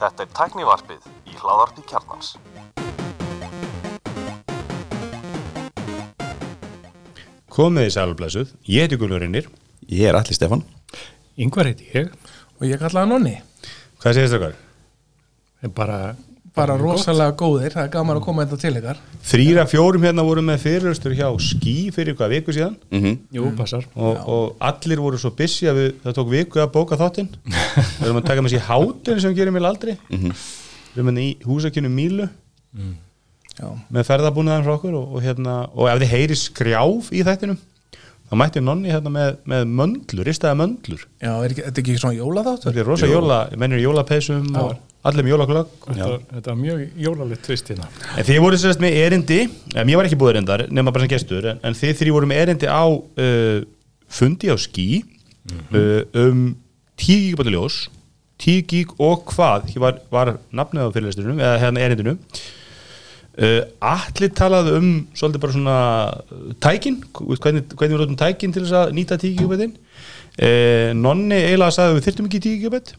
Þetta er tæknivarpið í hláðarpi kjarnans. Komið í sælublesuð, ég heiti Gunnur Rinnir. Ég er Alli Stefan Yngvar heiti ég og ég kallaði hann Nonni Hvað þér? er bara, bara rosalega góðir, það er gaman að koma þetta til ykkar. Þrýra fjórum hérna voru með fyrirlustur hjá Skí fyrir hvað viku síðan. Mm -hmm. jú, passar. Og, og allir voru svo busy að við, það tók viku að bóka þáttinn. við erum að taka með sér hátin sem við gerum meil aldrei. Við erum hérna í húsakynnu Mílu. Já, með ferðabúnaðan frá okkur og, og, hérna, og ef þið heyri skrjáf í þættinum þá mætti nonni hérna með, með möndlur, ristaða möndlur. Já er ekki, þetta er ekki svona jólaþáttur? Þetta er rosa jóla, mennir í jólapeysum og allir með jólaklögg. þetta, þetta var mjög jólalegt tvist hérna. En þið voru sérst með erindi, en ég var ekki búið erindar nema bara sem gestur, en, en þið þrý voru með erindi á uh, fundi á skí uh, um 10 gigabæti ljós 10 gig og hvað ég var, var nafnið á fyrirlesturinn eða hérna erindinu. Uh, Allir talaði um svolítið bara svona uh, tækin, hvernig, hvernig við notum tækin til þess að nýta 10 gigabætin uh, Nonni eiginlega sagði að við þyrftum ekki 10 gigabæt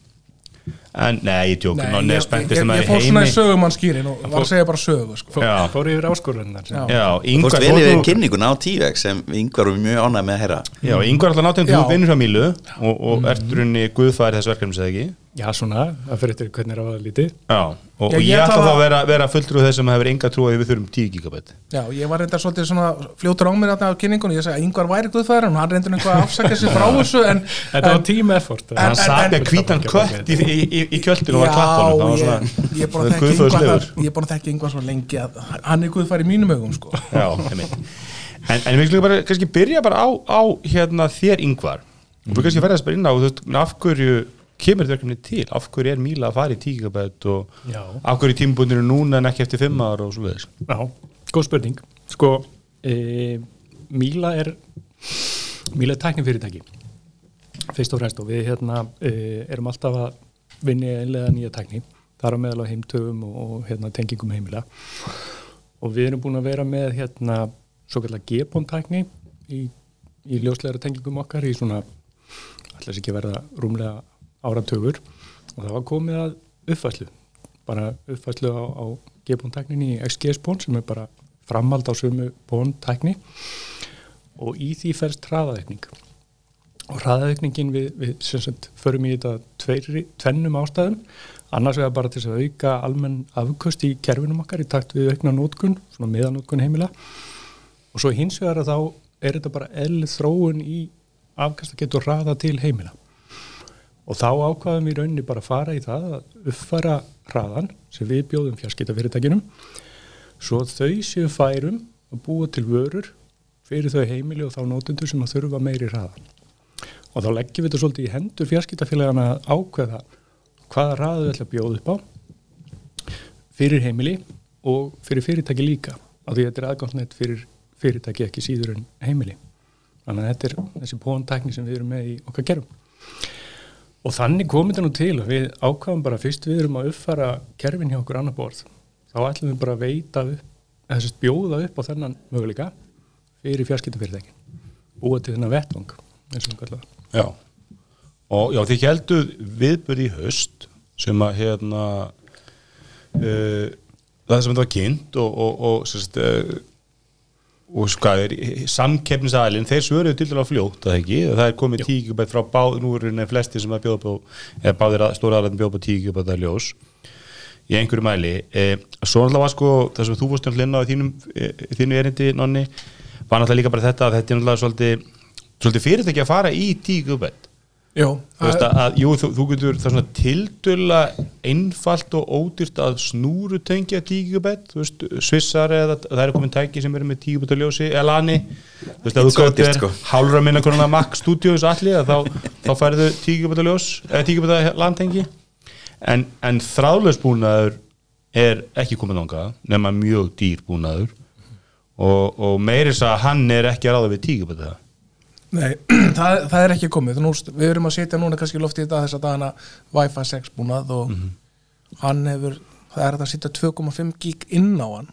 en nei, ég tjók, Nonni er ég, spenntist ég, um ég að fór svona í heimi sögumann skýrin og var að segja bara sögu sko. Fór, Já. fór yfir áskorunar Já. Já, Þú Ingvar fórst vel þú- yfir þú- kynninguna á tívex sem yngvar var mjög ánægð með að heyra Já, yngvar alltaf náttúrulega Já. þú vinnur hjá Mílu og, og ert runni guðfæri þess verkefnis eða ekki já, svona, það fyrir eftir hvernig er það lítið Já, og, Já, og ég ætla þá að- að vera, vera fulltrúð þess sem hefur enga trú að við þurfum 10 gigabæt Já, ég var reyndar svolítið svona fljótur á mér á kynningunni, ég sagði að yngvar væri guðfæður og hann reyndur einhvað að afsaka sig frá þessu en, þetta var en team effort. En- Hann en- satt en- með hvítan kött í, í, í, í kjöldinu og var Já, klappanum það var ég, svona, ég er búin að er þekka yngvar er að svo lengi að hann er guðfæður í mínum augum sko. Já, einmitt. en, en við skulum bara kannski byrja bara á, á hérna þér yngvar og við kannski verðast bara inn á af hverju kemur þetta verkefni til? Af hverju er Míla að fara í 10 gigabæt og Já. af hverju tímabundinu núna en ekki eftir 5 ára og svo leiðis já, góð spurning. Sko, e, Míla er Míla er tæknifyrirtæki fyrst og fremst og við hérna e, erum alltaf að vinni einlega nýja tækni. Þar á meðal á heimtöfum og, og hérna, tengingum heimila. Og við erum búin að vera með hérna svo kallar G-pón tækni í, í ljóslegara tengingum okkar í svona ætlaðis ekki verða rúmlega áratöfur og það var komið að uppfæslu bara uppfæslu á, á G-bón-tækninni í XGS-bón sem er bara framhald á sömu bón-tækni og í því ferst hraðaðaukning og hraðaðaukningin við, við sem sagt förum í þetta tveiri, tvennum ástæðum. Annars vegar bara til að auka almenn afköst í kerfinum okkar í takt við aukna nótkun, svona meðanótkun heimila. Og svo hins vegar að þá er þetta bara eðl þróun í afkast að getur hraða til heimila og þá ákvaðum við rauninni bara að fara í það að uppfæra hraðan sem við bjóðum fjarskiptafyrirtækinum svo að þau séu færum að búa til vörur fyrir þau heimili og þá nótundur sem að þurfa meiri hraða og þá leggjum við þetta svolítið í hendur fjarskiptafélagana að ákveða hvaða hraðu við ætla að bjóða upp á fyrir heimili og fyrir fyrirtæki líka af því þetta er aðgámsnett fyrir fyrirtæki ekki síður en heimili. Þannig að þetta er þessi póntækni sem við erum með í okkar gerum og þannig komið þetta nú til að við ákvaðum bara fyrst við erum að uppfæra kerfin hjá okkur annar borð. Þá ætlum við bara að veita upp að bjóða upp á þennan möguleika fyrir fjarskiptafyrirtækin. Búa til þennan vettvang Já, og já, þið heldur viðbyrði í höst sem að hérna uh, það sem þetta var kynnt og, og, og sérst, uh, og hvað er samkeppnisæðilinn, þeir svöruðu til dæla fljótt að ekki, það er komið tíkjubætt frá báð, nú eru neð flesti sem að bjóða på eða báðir að, stóra aðræðin bjóða på tíkjubætt að ljós í einhverju mæli. Eh, svo náttúrulega var sko, það sem þú fórst um hlinna á þínum, eh, þínu erindi, nonni var náttúrulega líka bara þetta að þetta er náttúrulega svolítið, svolítið fyrirtæki að fara í tíkjubætt Jó, Þú veist að, að jú, þú, þú getur það er svona tildulla einfalt og ódýrt að snúru tengja 10 gigabæt, þú veist, svissar eða það eru komin tæki sem eru með 10 gigabæt ljósi eða lani, þú veist að þú dýrt, sko. hálfra minna konar Mac Studios allir, að þá, þá færðu 10 gigabæt ljós, eða 10 gigabæt landtengi en, en þráðlausbúnaður er ekki komið nánga nema mjög dýr búnaður. Og, og meiris að hann er ekki að ráða við 10 gigabæt það Nei, það, það er ekki komið. Nú, við erum að setja núna kannski loftið dag þess að dagana Wi-Fi 6 búnað og hann hefur, það er að setja 2,5 gig inn á hann.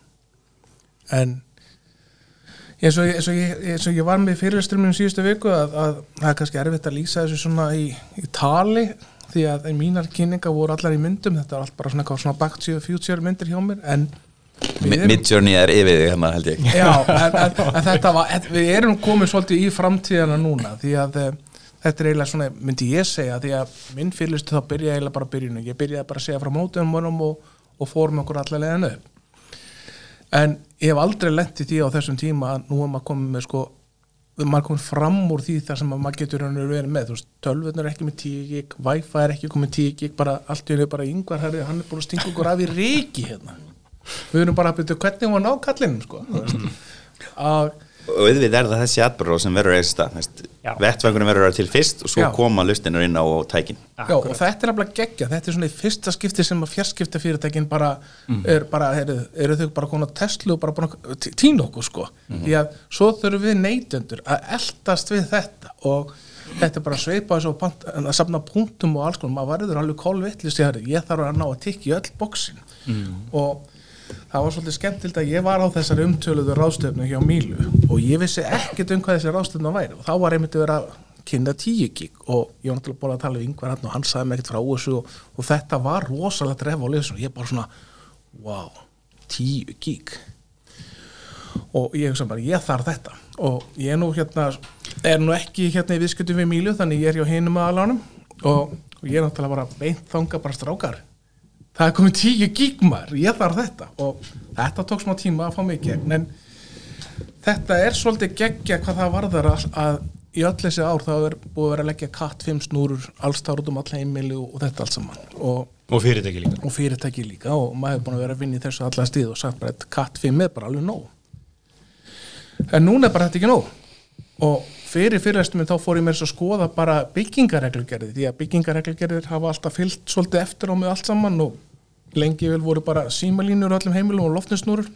En eins og, eins og, ég, eins og ég var með fyrirlesturinn minn síðustu viku að, að það er kannski erfitt að lýsa þessu svona í, í tali því að mínar kynningar voru allar í myndum. Þetta var allt bara svona, svona back to the future myndir hjá mér. En Midjourney er yfir þig hérna held ég. Já, en, en, en þetta var, en við erum komið svolítið í framtíðana núna því að eh, þetta er eiginlega svona, myndi ég segja því að minn fyrirlistu þá byrjaði eiginlega bara byrjunu ég byrjaði bara að segja frá mótum og, og fórum okkur allavega upp. En ég hef aldrei lent í því á þessum tíma að nú er maður komið með sko maður er komið fram úr því þar sem að maður getur verið með, þú veist, tölvun er ekki með 10 gig, wifi er ekki komið 10 gig bara allt henni bara yngvar hann er búin að stinga okkur af í reiki hérna við erum bara að byrja hvernig var ná kallinum sko veist. að og auðvitað er það þessi atbyrð sem verður eða stað. Já. vettvangunum verður að vera til fyrst og svo Já. koma lustinur inn á tækin. Já, og þetta er nefnilega geggja, þetta er svona í fyrsta skipti sem að fjarskipta fyrirtækin bara er bara, eru, eru þau bara konar Tesla og bara búin að tí- týna okkur sko? Því að svo þurfum við neytendur að eldast við þetta og þetta er bara að sveipa þessu að safna punktum og alls konar, maður verður alveg kólvittlist ég þarf að ná að tikka í öll bóksin og það var svolítið skemmtild að ég var á þessari umtöluðu ráðstöfnu hjá Mílu og ég vissi ekkert um hvað þessi ráðstöfnu væri. Og þá var einmitt að vera kynna 10 gig og ég var náttúrulega búin að tala við yngvar hann og hann sagði mér ekkert frá þessu og, og þetta var rosalega dref á liðsum og ég bara svona, wow 10 gig. Og ég hugsa bara, ég þarf þetta. Og ég er nú hérna er nú ekki hérna í viðskiptum við Mílu þannig ég er hjá hinum aðalánum og, og ég er náttúrulega bara beint þanga bara strákar það er komið 10 gig maður, ég þarf þetta. Og þetta tók smá tíma að fá mig gegn en þetta er svolítið geggja hvað það varðar að, í öll þessi ár þá er búið að vera að leggja katt 5 snúrur allstar út um all heimili og, og þetta allt saman. Og, og fyrirtæki líka. Og fyrirtæki líka og maður er búin að vera að vinna í þessu allar stíð og sagt bara að katt 5 er bara alveg nóg. En núna er bara þetta ekki nóg. Og fyrir fyrirlæstum þá fór ég mér að skoða bara byggingareglugerði því að byggingareglugerðir hafa alltaf fyllt svolítið eftir á mig allt saman og lengi vel voru bara símalínur öllum heimilum og loftninsnúrur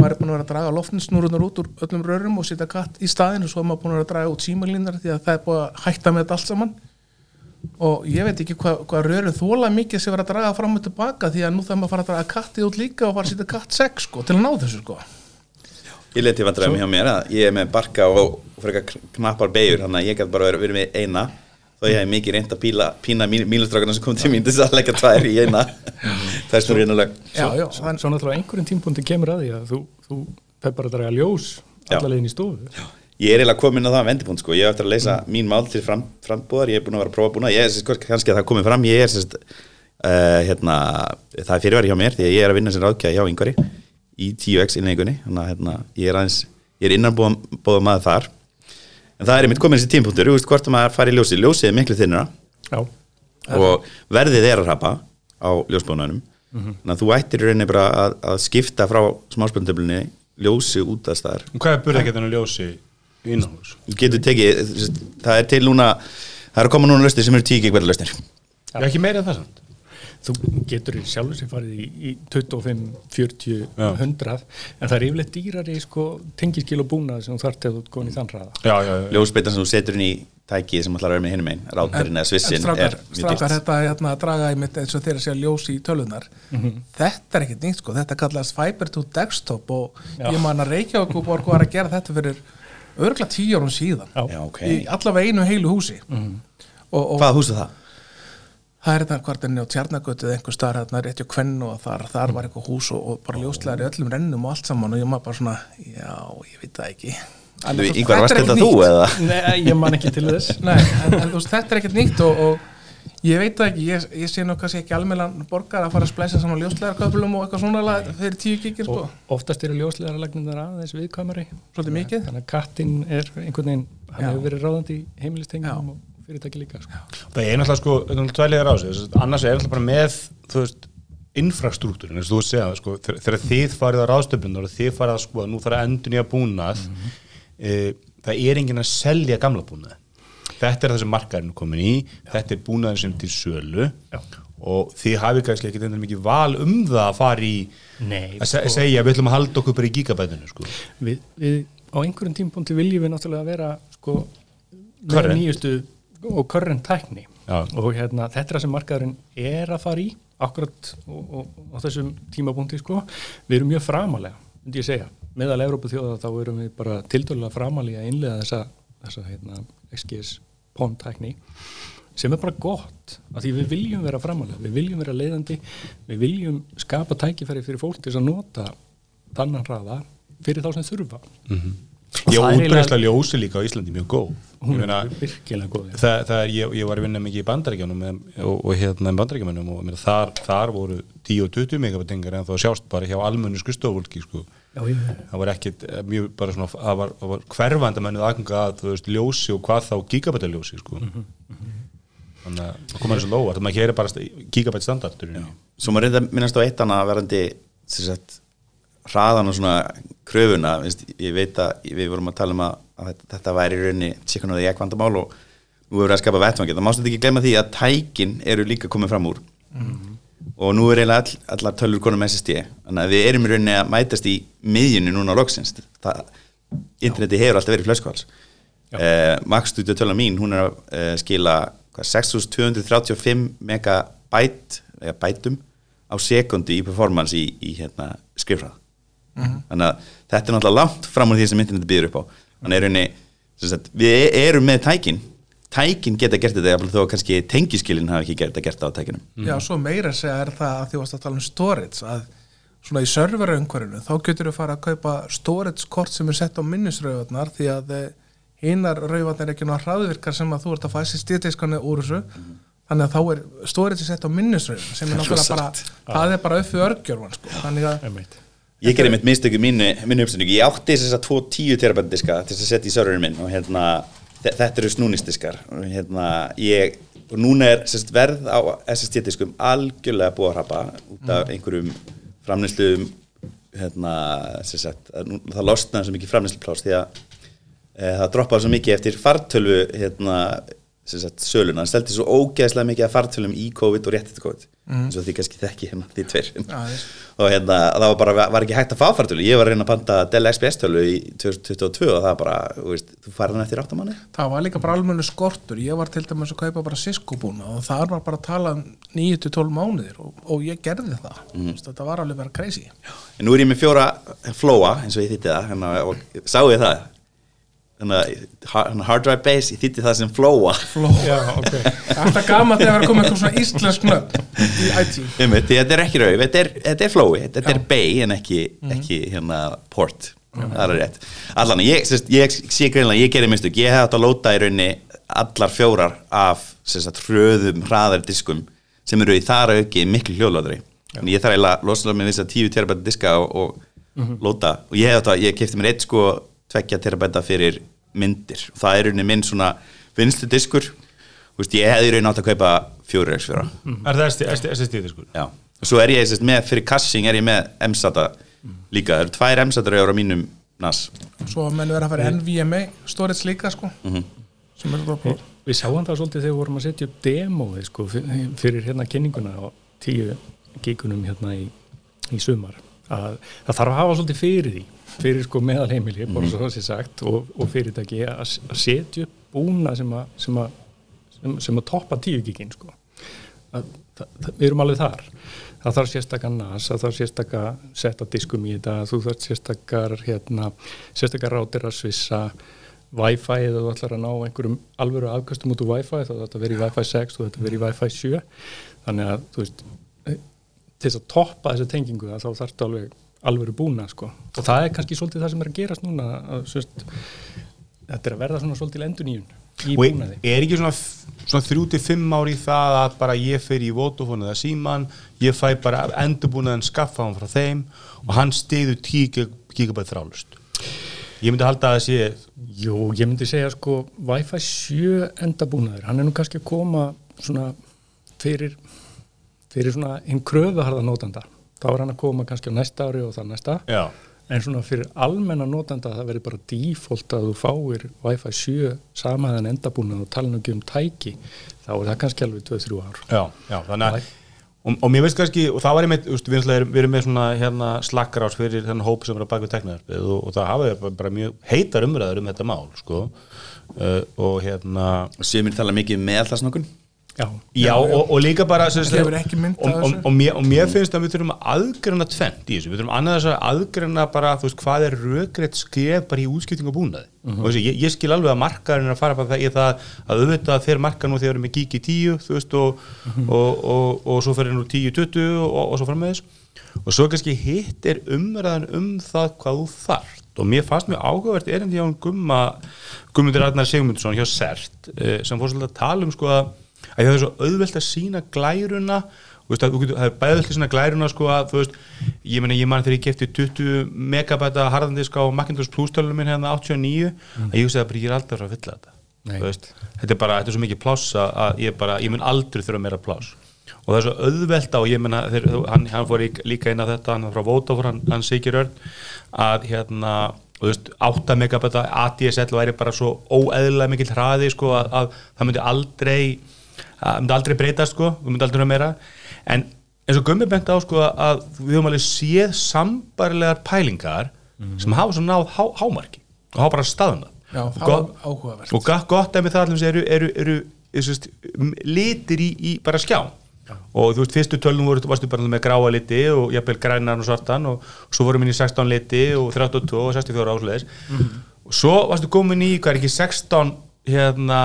maður er búin að vera að draga loftninsnúrunar út úr öllum rörum og setja katt í staðinu og svo er maður búin að vera að draga út símalínar því að það er búin að hætta með þetta allt saman. Og ég veit ekki hvað, hvað rörum þóla mikið sem verður að draga fram og tilbaka því að nú þarf maður að fara að draga kattið út líka og fara að setja katt 6 sko, til að ná þessu sko. Ég leti vandræðum hjá mér að ég er með barka og frekar knappar beigur þannig að ég gæti bara verið með eina þó ég hef mikið reynd að píla, pína mínustrákarna sem kom til mín þess að leggja tvær í eina. Það er svona reynuleg já, já, Svo, svo náttúrulega einhverjum tímpunkti kemur að því að þú, þú bara að draga ljós Já. alla leiðin í stofu. Ég er eiginlega komin á það vendipunkt sko, ég hef eftir að leysa mín mál til fram, frambúðar, ég er búin að vera að prófa búin ég er sérst, kannski að það komið fram, ég er sérst, uh, hérna, það er fyrirværi hjá mér því að ég er að vinna sem ráðkjæði hjá yngvari í 10x innleikunni, þannig að hérna, ég er aðeins, ég er innanbúða maður þar en það er einmitt komin þessi tímpunktur, þú veist hvort að maður fari í ljósið, ljósið er miklu þinnra Já, og verðið er að rapa á ljósbónunum þannig að þú ættir í rauninni bara að, að skipta frá smáspöndublunni ljósi út að staðar. Og hvað er burðargetan að ljósi innanhús? þú getur tekið, þú veist, það er til núna það er að koma núna löstir sem eru tíu gig verða löstir Já. ekki meira en það samt þú getur í sjálfur sem farið í, í 25, 40, Já. 100 en það er yfirleitt dýrari sko, tengiskil og búnað sem þú þarf til að góðin í þann hraða já, já, já. ljósbeitan sem þú setur inn í tækið sem ætlar að vera með hinum einn ráðverðin eða svissin er mjög dýrt þetta hérna, að draga einmitt eins og þeirra sé að ljós í tölunar þetta er ekkert nýtt sko, þetta kallast Fiber to Desktop og Já. ég man að Reykjavík og Borg var að gera þetta fyrir örgla tíu árum síðan Já. Já, ok. í allavega einu heilu húsi og, og Hvaða hús er það? Það er þetta hvort enni á tjarnagötu eða einhver staðar hérna rétti á kvennu og þar, þar var eitthvað hús og, og bara ljóslegar í öllum rennum og allt saman og ég maður bara svona, já, ég veit það ekki. Yngvar, varst þetta þú eða? Nei, ég man ekki til þess. Nei, en, en þú veist, þetta er ekkert nýtt og, og ég veit það ekki, ég, ég sé nú kannski ekki almennlan borgar að fara að splæsa saman ljóslegarköflum og eitthvað svona lag fyrir tíu gigir sko, og oftast eru ljóslegar lagnindar aðeins viðkvæmari. Svolítið mikið. Þannig að kattinn er einhvern veginn hann hefur verið ráðandi í heimilistengum og fyrirtæki líka sko. það er náttúrulega sko, þetta er tvæliðar á sig annars er náttúrulega bara með veist, infrastruktúrin, eins og þú segja sko, þegar þegar þið farið á ráðstöfnunar og þið farið að sko, nú þarf að endur nýja búnað e, það er enginn að selja gamla búnað þetta er það sem markaðurinn er komin í þetta er búnaðin sem til sölu Já. og þið hafið kannski ekki þetta mikið val um það að fara í Nei, að se segja við ætlum að halda okkur bara í gigabætinu sko. við, við á einhverjum tímpunkti viljum við náttúrulega vera sko, nýjustu og current tækni. Já. og hérna, þetta er það sem markaðurinn er að fara í akkurat og, og, og á þessum tímapunkti sko. við erum mjög framalega myndi ég segja, meðal Európa þjóða þá erum við bara tildurlega framalega að innlega þessa, þessa hérna, XGS PON tækni sem er bara gott af því við viljum vera framalega, við viljum vera leiðandi. Við viljum skapa tækifæri fyrir fólk til að nota þannan hraða fyrir þá sem þurfa. Og Já, það er útbreysla ljósi líka á Íslandi mjög góð hún meina, er virkilega góð það, það er, ég, ég var að vinna mikið í bandaríkjánum og, og, og hérna í bandaríkjánum og meina, þar, þar voru 10 og 20 megabatingar en þá sjást bara hjá almennu skustofólki sko. Það var ekkit eh, mjög bara svona það var, var hverfandi mennuð aðganga að þú veist, ljósi og hvað þá gigabataljósi sko. Mhm, þannig að það komur þessu lóa það maður hér er bara gigabæt standard Svo maður reynda að minnast á eitt sem sagt, hraðan og svona kröfuna, veist, ég veit að við vorum að tala um að, að þetta- væri í rauninni tjekkan og því ekki vandamál og nú við að skapa vettvangi, það mástu ekki glemma því að tækin eru líka komið fram úr. Og nú er eiginlega all, allar tölur konum SSD, þannig að við erum í rauninni að mætast í miðjunni núna á loksins. Það, interneti hefur alltaf verið flöskvals eh, Max Studio tölva mín, hún er að eh, skila hvað, 6235 megabæt eða bætum á sekundi í performance í, í hérna, skrifrað þannig að þetta er náttúrulega langt fram úr því sem interneti býður upp á þannig er sagt, við erum með tækin. Tækin geta gert þetta jafnvel þó að kannski tengiskilin hafa ekki gert, gert það á tækinum. Já, svo meira segja er það að því varst að tala um storage að svona í serverraungvarinu þá getur þú fara að kaupa storage kort sem er sett á minnisrauvarnar því að hinnar rauvarnar er ekki náða hraðvirkar sem að þú ert að fæ sér stíðteiskanni úr þessu. Þannig að þá er storage sett á minnisrauvarnar sem er náttúrulega bara, það er bara upp við örgjörvan sko. þannig að. Ég gerði mitt mistöku mínu, mínu uppsendingu. Ég átti þess að 210 terabæta diska til að setja í serverinn minn og hérna, þe- þetta eru snúningsdiskar. Og hérna, ég og núna er sérst, verð á SSD-diskum algjörlega búið að hrapa út af einhverjum framnýslu hérna, sérst, það losnaði svo mikið framnýsluplás því að e, það droppaði svo mikið eftir fartölvu hérna, sérst, söluna, það stelti svo ógeðslega mikið af fartölum í COVID og rétt eftir COVID. Eins og því kannski þekki hérna því tveir Aðeins. og hérna, það var bara, var ekki hægt að fá fartölu ég var að reyna að panta Dell XPS tölu í 2022 og það var bara, þú veist, þú farið hann eftir áttamanni það var líka bara almennu skortur. Ég var til dæmis að kaupa bara Cisco búna og það var bara að tala um 9-12 mánuðir og, og ég gerði það. Mm. þetta var alveg bara crazy. En nú er ég með fjóra flóa eins og ég þýtti það hérna, og sáu ég það hérna, hard drive base, ég þýtti það sem flóa Já, ok. Þetta gama þegar það komið eitthvað svona íslensk nöfn í IT Einmitt, þetta er ekki rauð, þetta er, þetta er flói þetta er bay en ekki, ekki hérna, port, það er rétt. Allan, ég, sérst, ég sé greinlega, ég gerir mistök. Ég hef átt að lóta í rauninni allar fjórar af sérst, hröðum hraðar diskum sem eru í þar auki miklu hljóðlóðri þannig ég þarf eiginlega að losna með þess að 10 terabæta diska og, og lóta. Og ég hef átt að, ég kefti mér eitt sko tveggja terabæta fyrir myndir. Það er rauninni minn svona vinstu diskur. Þú veist, ég hefði rauninni átt að kaupa fjóri x fjóra. Er það SSD sko? Já, og svo er ég sérst, með, fyrir kassing er ég með M-SATA líka, það eru tvær M-SATA á mínum NAS. Svo að menn vera að fara NVMe storage líka sko. Sem er Vi- Við sáum það svolítið þegar við vorum að setja upp demóið sko, fyr- fyrir hérna kynninguna á tíu gíkunum hérna í, í sumar að það þarf að hafa svolítið fyrir því fyrir sko meðal heimili sé sagt og, og fyrirtæki að, að setja upp búna sem að, sem að, sem, sem að toppa tíu gíkin sko. Við erum alveg þar. Það þarf sérstakar NAS, það þarf sérstakar setta diskum í þetta, þú þarf sérstakar hérna, sérstakar rátir að svissa Wi-Fi eða þú ætlar að ná einhverjum alvöru afkastum út úr Wi-Fi þá þetta verið Wi-Fi 6 og þetta verið Wi-Fi 7 þannig að þú veist til þess að toppa þessu tengingu þá þarftu alveg alvöru búna sko. og það er kannski svolítið það sem er að gerast núna að, sérst, þetta er að verða svona svolítið endur nýjun í Og búnaði er ekki svona, svona 3-5 ári það að bara ég fer í Vodafone eða Síman, ég fæ bara endurbúnaðan skaffa hann frá þeim og hann stiður 10 gigabæt þrálust. Ég myndi halda að það sé, Jú, ég myndi segja sko Wi-Fi 7 endabúnaður, hann er nú kannski að koma svona fyrir fyrir svona hinn kröfuharða nótanda þá er hann að koma kannski á næsta ári og það næsta. Já, en svona fyrir almenna nótanda það verður bara default að þú fáir Wi-Fi 7 samaðan endabúnað og tala ekki um tæki þá er það kannski alveg 2-3 ár. Já, já, þannig að og, og mér veist kannski, og það var einmitt við, erum, við erum með svona hérna slakkar ás fyrir þennan hóp sem er að baka við teknaðarpið og, og það hafa bara, bara mjög heitar umræður um þetta mál sko. Uh, og hérna mér tala mikið um með alltaf snokkun Já, Já, og, og líka bara og, og, þessu. og, mér, og mér finnst að við þurfum að aðgreina tvent í þessu, við þurfum annað þess að aðgreina bara, þú veist, hvað er rökrétt skref bara í útskipting og búnaði. Og þessi, ég, ég skil alveg að markaðurinn að fara bara það í það að auðvitað þeir marka nú þegar við erum með gík í 10, þú veist, og, og, og, og, svo fyrir nú 10-20 og, og svo frammeðis og svo kannski hitt er umræðan um það hvað þú þarft. Og mér fannst mjög áhugavert erindi hjá hann Gumma Gummundur Arnar Sigmundsson hjá CERT eh, sem fór svolítið að tala um sko að að það er svo auðvelt að sína glæruna veist, að, það er bæðið til svona glæruna sko að, veist, ég meni, ég man þegar ég kefti 20 megabæta harðandisk á Macintosh Plus tölunum minn hérna 89 að ég hugsa að ég er aldrei fara að fylla þetta veist, þetta er bara, þetta er svo mikið pláss að- ég bara, ég mun aldrei þurfa meira pláss. Og það er svo auðvelt á, ég menna hann, hann fór líka inn á þetta hann frá Vodafone, hann, hann Sigir Örn að hérna, og þú veist 8 megabæta ADSL væri bara svo óeðlilega mikill hraði sko að, að það myndi aldrei það myndi aldrei breytast sko, við myndi aldrei vera meira. En eins og Gummi bent á sko að við höfum alveg séð sambarilegar pælingar sem hafa svo náð há, hámarki og hafa bara staðna Já, Og gott- og gott, ef við það allir eru, eru, eru, eru litir í, í bara skjá og þú veist, fyrstu tölnum voru, varstu bara með gráa liti og jafnvel grænan og svartan og svo vorum við í 16 liti og 32 og 64 ásleðis og svo varstu komin í, hvað er ekki 16 hérna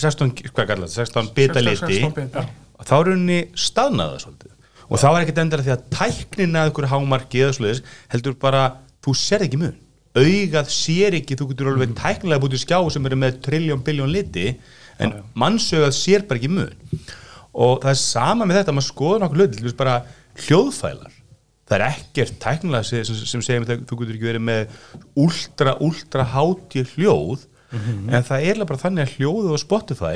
16, hvað kallar þetta, 16 bita liti. 16 bita. og þá er henni staðnaða svolítið. Og þá er ekkert endara því að tæknina að ykkur hámarki eða svoleiðis heldur bara, þú sér ekki mun. Augað sér ekki, þú getur alveg tæknilega bútið skjá sem eru með triljón, biljón liti en mannsaugað sér bara ekki mun. Og það er sama með þetta maður skoður nokkuð hluti, dæmis bara hljóðfælar. Það er ekkert tæknilega sem, sem, að þú getur ekki verið með ultra, ultra hátíð hljóð en það er bara þannig að hljóðu á Spotify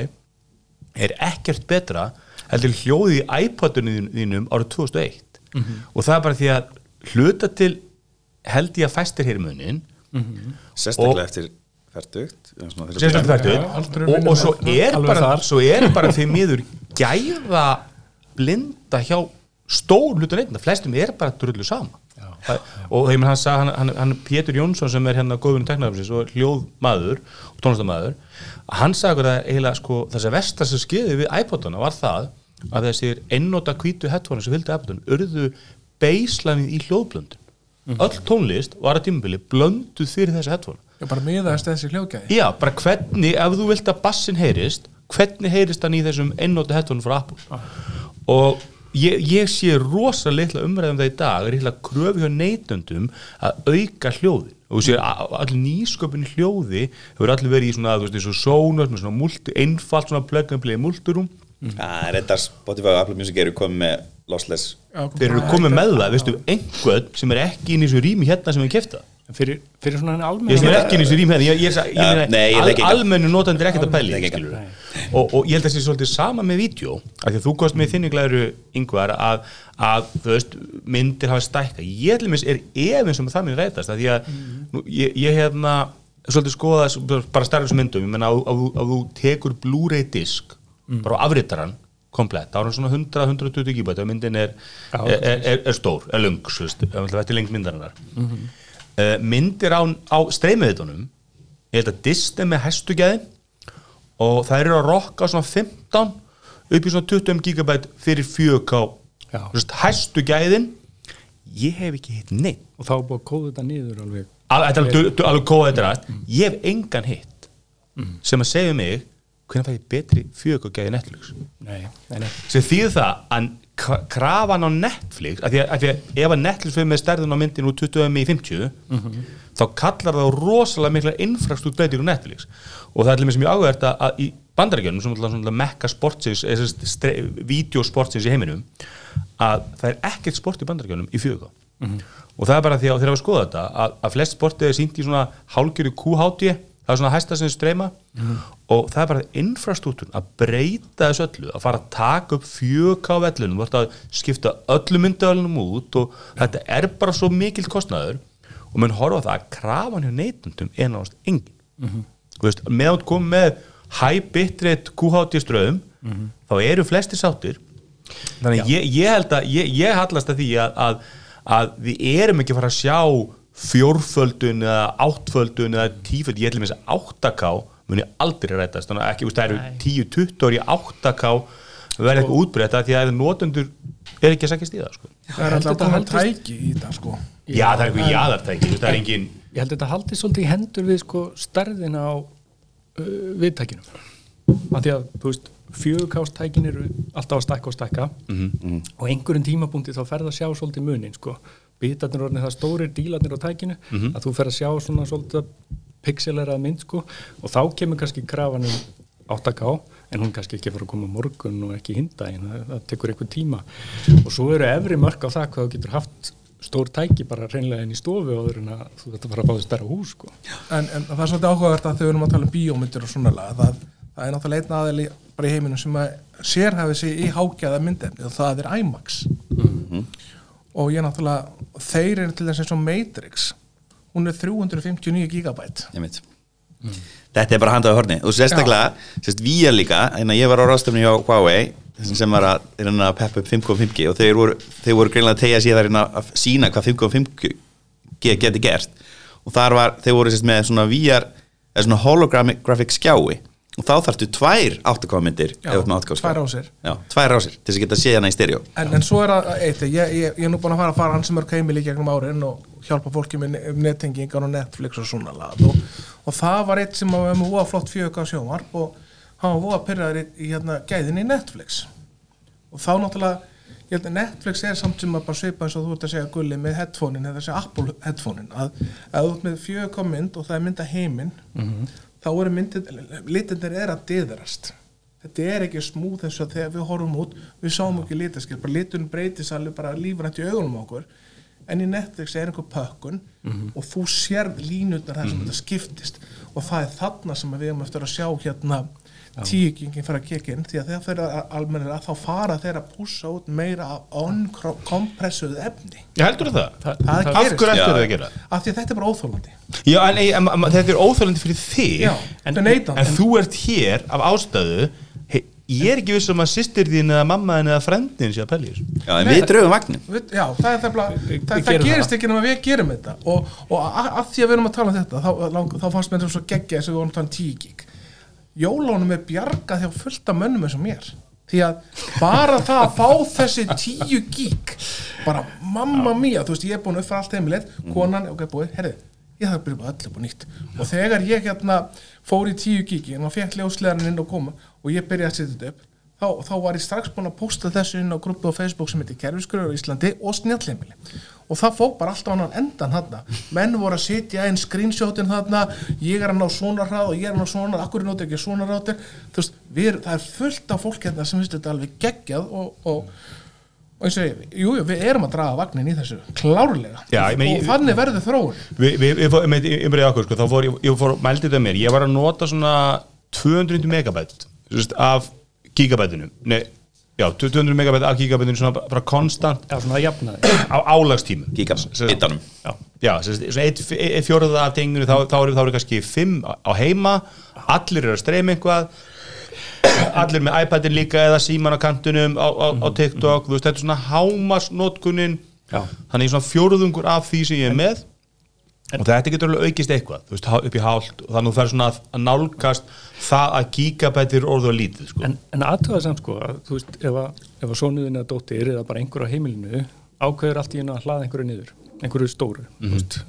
er ekkert betra heldur hljóðið í iPodunum þínum árið 2001 og það er bara því að hluta til held ég að fæstir hér í munin sérstaklega Og- eftir færtugt sérstaklega færtur aldurinn og, og svo er bara þar. svo er bara því miður gæða blinda hjá stór hlutur neitt, flestum er bara drullu sama Það, og þegar hann sagði, hann, hann, hann Pétur Jónsson sem er hérna góðurinn teknarafsins og hljóðmaður og tónlistamæður hann sagði okkur að eiginlega sko þess að vestar sem skeiði við iPoduna var það að þessir einnóta hvítu headphone sem fylgdi iPodun urðu beislanið í hljóðblöndun. Öll tónlist var að tímabili blönduð fyrir þessi headphone. Ég bara miðaðist þessi hljóðgæði. Já, bara hvernig, ef þú vilt að bassin heyrist, hvernig heyrist hann í þessum einnóti headphone frá Apple? Og ég, ég sé rosa litla umræðum það í dag, er litla kröfu hjá neytendum að auka hljóðin og þú sér a- allir nýsköpun hljóði hefur allir verið í svona, þú veist, eins og með svona multi, einfalt svona and play multiroom, Það er þetta Spotify og Apple Music eru komið með lossless. Þeir eru komið með það, veistu, einhvern sem er ekki inn í þessu rými hérna sem við kefta En fyrir, fyrir svona ég almenna sem er ekki í þessu rými hérna ég, ég, ég, ég, ég engan. almennu notandir ekkert að pæli og, og ég held að það sé svolítið sama með vídeo af því að þú kost með þinni glæru yngvar að, að þú veist, myndir hafa stækka ég held að mér er efinn sem það minn rætast af því að nú, ég, ég hefna svolítið skoða þess- bara starfið sem myndum ég menna að, að, að, að þú tekur Blu-ray disk bara á afritaran komplett, þá er hann svona 100-120 gíbæt og myndin er, er, er, er, er stór, er lung þetta er lengt myndarinnar uh, myndir á, á streymiðitunum ég held að dist er með hæstu gæðin og það eru að rokka svona 15 upp í svona 20 gigabæt fyrir 4K Já. Þú veist, hæstu gæðin ég hef ekki hitt neitt og þá búið að kóða þetta niður alveg. Al- alveg, alveg kóða þetta. Rætt ég hef engan hitt sem að segja mig hvernig fæ ég betri 4K gæði Netflix? Sem þýð það að krafan á Netflix af því að, af því að ef að Netflix fyrir með stærðun á myndin úr 20 í 50 þá kallar það rosalega mikla infrastrukt breytir úr Netflix. Og það er alveg mjög ágært að, að í bandarækjunum sem alltaf mekka sportsins videosportsins í heiminum að það er ekkert sport í bandarækjunum í fjöga og það er bara því að þegar við skoða þetta að, að flest sportið er sínt í svona hálgjöru QHD það er svona hæsta sem streyma. Og það er bara infrastruktúrun að breyta þessu öllu, að fara að taka upp fjöka á vellunum, ert að skipta öllu myndavælunum út og þetta er bara svo mikil kostnaður. Og menn horfa það að krafan hjá neytundum er náttúrulega engin. Þú veist, meðan komið með high bitrate QHD ströðum þá eru flesti sáttir. Þannig ég, ég held að ég, ég hallast að því að, að, að við erum ekki að fara að sjá fjórföldun eða áttföldun eða tíföld, ég held að þess að 8K muni aldrei rætast. Þannig að ekki, það eru 10-20 ári 8K verða eitthvað útbreyta því að notendur er ekki að sækja stíða sko. það er alltaf að haldist- tæki í það sko. Já, það er eitthvað veist, það er engin ég held að þetta haldi svolítið í hendur við sko stærðina á uh, viðtækinu. Af því að þú veist fjögukástækin eru alltaf að stækka og stækka. Og einhverjum tímapunkti þá ferð að sjá svolítið munin sko bitarnir orðin það stórir dílarnir á tækinu að þú ferð að sjá svona svolítið pixelerað mynd sko. Og þá kemur kannski krafan um 8K en hún kannski ekki fara að koma á morgun og ekki hindaginn, það, það tekur einhver tíma. Og svo eru efri mörk á það hvað þú getur haft stór tæki bara reynlega inn í stofu og þú þetta fara að fá þess stærra hús sko. en, en það er svolítið áhugavert að þegar við erum að tala um bíómyndir og svona laga það, það er náttúrulega einn aðeili bara í heiminum sem að sérhæfi sig í hágjaða myndefni og það er IMAX og ég náttúrulega þeir eru til þess eins og Matrix. Hún er 359 gigabæt Einmitt. Þetta er bara handað á horni. Og sérstaklega, sérst VIA líka en ég var á ráðstöfni hjá Huawei sem var að, reyna að peppa upp 5.5G og þeir voru, þeir voru greinlega að tegja sér að sína hvað 5.5G geti gert. Og þar var, þeir voru sérst með svona VR eða svona holographic skjái og þá þarftu tvær 8K myndir Já, ef þú ert með 8K skjá. tvær rásir. Já, tvær rásir til þess að geta séð hana í stereo. En, en svo er það eitt, ég, ég, ég er nú búin að fara að fara hans mörg heimili gegnum árin og hjálpa fólki með ne- nettengingar og Netflix og svona lagað og, og það var eitt sem var með voða flott fjög á sjónvarp og hann var voða pyrraður í, í hérna, gæðin í Netflix. Og þá náttúrulega að Netflix er samt sem að bara svipa eins og þú ert að segja gulli með headphone-in eða segja Apple headphone-in. Að þú ert með fjög á mynd og það er mynda heiminn þá eru myndin, litindir er að dyðrast þetta er ekki smúð þess að þegar við horfum út við sáum ekki litaskil, bara liturinn breytis alveg bara lífrænt í augunum okkur. En í Netflix er einhver pökkun og þú sérð línutnar þar sem þetta skiptist og það er þarna sem við erum eftir að sjá hérna tíkingin fara að kekja inn því að þegar fyrir almennir þá fara þeir að pússa út meira on-kompressuð efni. Ég heldur það, Það- það af gerist hverju Já. ættu það að gera af því að þetta er bara óþólandi já, en, en, en, þetta er óþálandi fyrir þig Já, en, en þú ert hér af ástæðu. He, ég er ekki viss um að sýstir þín eða mamma þín eða frendin sé að pelja þessu. Já, en við drögum vagnin Já, það, er það, það, það, gerist ekki nema við gerum þetta. Og, og að, að því að við erum að tala um þetta þá, þá fannst mér þetta svo geggja þess að við vorum að tala um 10 gig Jólónum er bjargað hjá fullta mönnum eins og mér. Því að bara það að fá þessi 10 gig bara mamma mía, þú veist ég er búin upp fyrir allt heimilið, konan, ok, búið, herrið ég þarf að byrja bara öllu á nýtt. Og þegar ég hérna fór í 10 gigi og fekk ljóslegarinn inn og koma og ég byrjaði að setja þetta upp þá, þá var ég strax búin að posta þessu inn á grúpu á Facebook sem heitir Kerfiskurður á Íslandi og Snjallheimili. Og það fók bara alltaf annan endan þarna. Menn voru að setja inn screenshotin þarna ég er að ná svona hrað og ég er að ná svona akkur er nótið ekki svona rátir þú veist, við, það er fullt af fólk hérna sem finnst þetta alveg geggjað og, og, og eins og ég, jú, jú, við erum að draga vagnin í þessu, klárlega. Já, meina, og þannig verður þróun. Ég, byrjaði okkur sko, þá fór ég, ég fór, mældi þetta mér, ég var að nota svona 200 megabæt sérst, af gigabætinu. Nei, já, 200 megabæt af gigabætinu svona bara konstant. Já, svona að jafna þig. Á álagstímum Gigabæt, bitanum. já, já svona eitt, eitt fjóruða af tenginu þá, þá, eru, þá eru kannski 5 á heima. Allir eru að streyma eitthvað. Allir með iPadin líka eða síman á kantunum á, á, á TikTok, þú veist, þetta er svona hámasnótkunin Já. þannig svona fjóruðungur af því sem ég er með og þetta getur alveg aukist eitthvað veist, upp í hált og þannig að þú fer svona að, að nálgast það að gigabætir orðu að lítið sko. En, en aðtöða samt sko, að, þú veist, ef að, ef að sonuðin eða dóttir eða bara einhver á heimilinu ákveður allt í einu að hlaða einhverju niður, einhverju stóru, þú veist,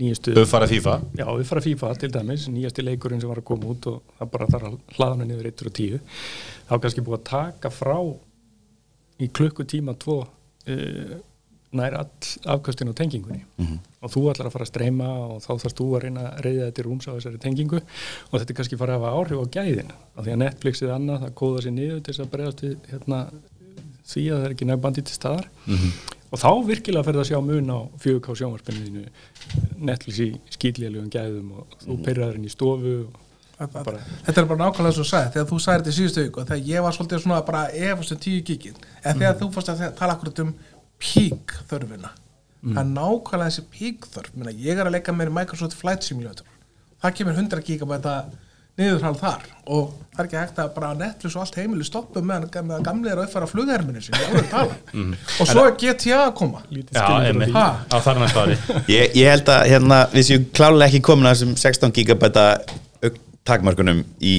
nýjastu, þau fara FIFA. Já, við fara FIFA til dæmis, nýjasti leikurinn sem var að koma út og það bara þarf að hlaða hann niður 1 og 10, þá kannski búið að taka frá í klukkutíma tvo uh, nær all afkastin á tengingunni. Og þú ætlar að fara að streyma og þá þarfst þú að reyna að reyða þetta rúms á þessari tengingu. Og þetta er kannski fara að hafa áhrif á gæðin. Af því að Netflix eða annað það kóða sér niður til þess að bregðast við hérna, því að það er ekki nefnbandi til staðar. Og þá virkilega ferð að sjá mun á 4K sjónvarpinu Netflix í skýtlélegum gæðum og þú perraður inn í stofu bara, þetta er bara nákvæmlega svo sagði þegar þú sagði þetta í síðustu ég pík þörfina það er nákvæmlega þessi pík þörf ég er að leika mér í Microsoft Flight Simulator. Það kemur 100 gigabæta niðurhald þar. Og það er ekki hægt að bara Netflix og allt heimili stoppa með að gamli er að uppfæra flugherminu tala. Og svo er GTA að koma. Já. Ha? á þar næsta ári. Ég, ég held að hérna, við séum klálega ekki komin að þessum 16 gigabæta takmarkunum í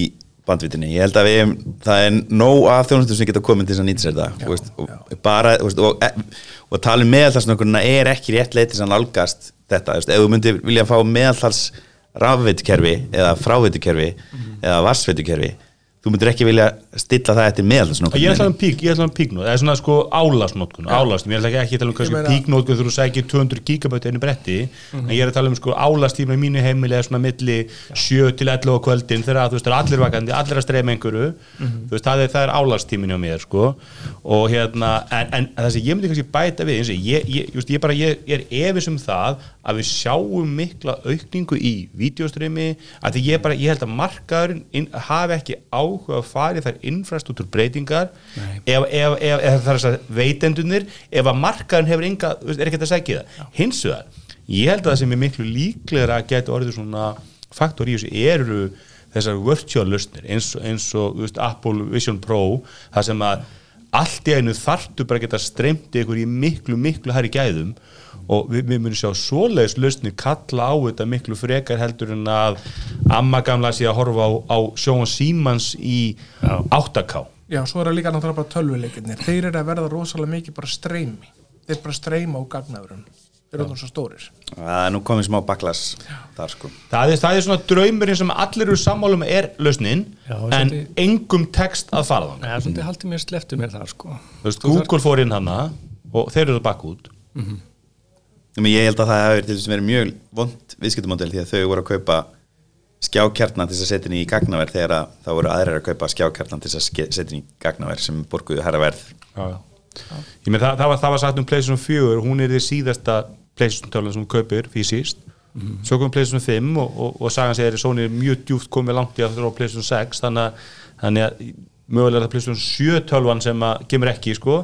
bandvitinni ég held að við, það er nóg af þjónustum sem geta komið til þess að nýta sér þetta þú veist, og bara, veist, og, e, og tala um meðaltalsnökkunna er ekki rétt leið til þess að nálgast þetta, veist, ef þú myndir vilja fá meðaltals rafveitukerfi eða fráveitukerfi eða vassveitukerfi þú myndir ekki vilja stilla það eftir meðaltalsnökkunna Ég ætla um pík, ég ætla um píknót, það er svona sko álasnótkun, álastími, ég ætla ekki ekki að tala um kannski píknótkun þú sækir 200 gigabæti einu bretti, en ég er að tala um sko álastími í mínu heimili er svona milli 7 til 11 á kvöldin þegar þú veist, það er allir vakandi, allir að streyma einhverju, þú veist, það er, það er álastímin á mér sko, og hérna, en, en það sem ég myndi kannski bæta við, eins og ég, ég, just, ég bara, ég, ég er efins um það að við sjáum mikla aukningu í vídeostreymi, að því ég bara, ég held að markaðurinn inn, hafi ekki áhuga að fara í þær infrastruktúr breytingar ef, ef, ef, ef það er þess að veitendunir ef að markaðurinn hefur enga, er ekkert að segja það. Hins vegar, ég held að það sem er miklu líklegra að geta orðið svona faktor í þessu eru þessar virtual lausnir eins, eins og veist, Apple Vision Pro það sem að allt í einu þartu bara geta streymt ykkur í miklu, miklu hærri gæðum og við, við munum sjá svoleiðis lausnir kalla á þetta miklu frekar heldur en að amma gamla sé að horfa á, á sjóan símans í 8K Já, svo er það líka náttúrulega bara tölvuleikinnir Þeir eru að verða rosalega mikið bara streymi. Þeir bara streyma á gagnaðurum. Þeir eru þannig svo stórir. Það er nú komið smá baklas þar sko. Það er, það er svona draumurinn sem allir eru sammálum er lausnin Já, en svolítið- engum tekst að fara þannig það er svolítið haldið mér sleftu mér þar sko. Þú veist, Google fór inn hana og þeir eru bakk út. Men ég held að það hefur til þess að verið mjög vond viðskiptumodell því að þau voru að kaupa skjákjarnan til þess að setja inn í gagnaverð þegar að það voru aðrir að kaupa skjákjarnan til þess að setja inn í gagnaverð sem borguðu herra verð. Já, já. Ég með það, það, var, það var sagt um PlayStation 4 hún er því síðasta PlayStation tölun sem hún kaupir fysiskt svo kom PlayStation 5 og, og, og sagan segir að Sony er mjög djúft komið langt í að þróa PlayStation 6 þannig að, þannig að mögulega er það PlayStation 7 tölvan sem að kemur ekki sko.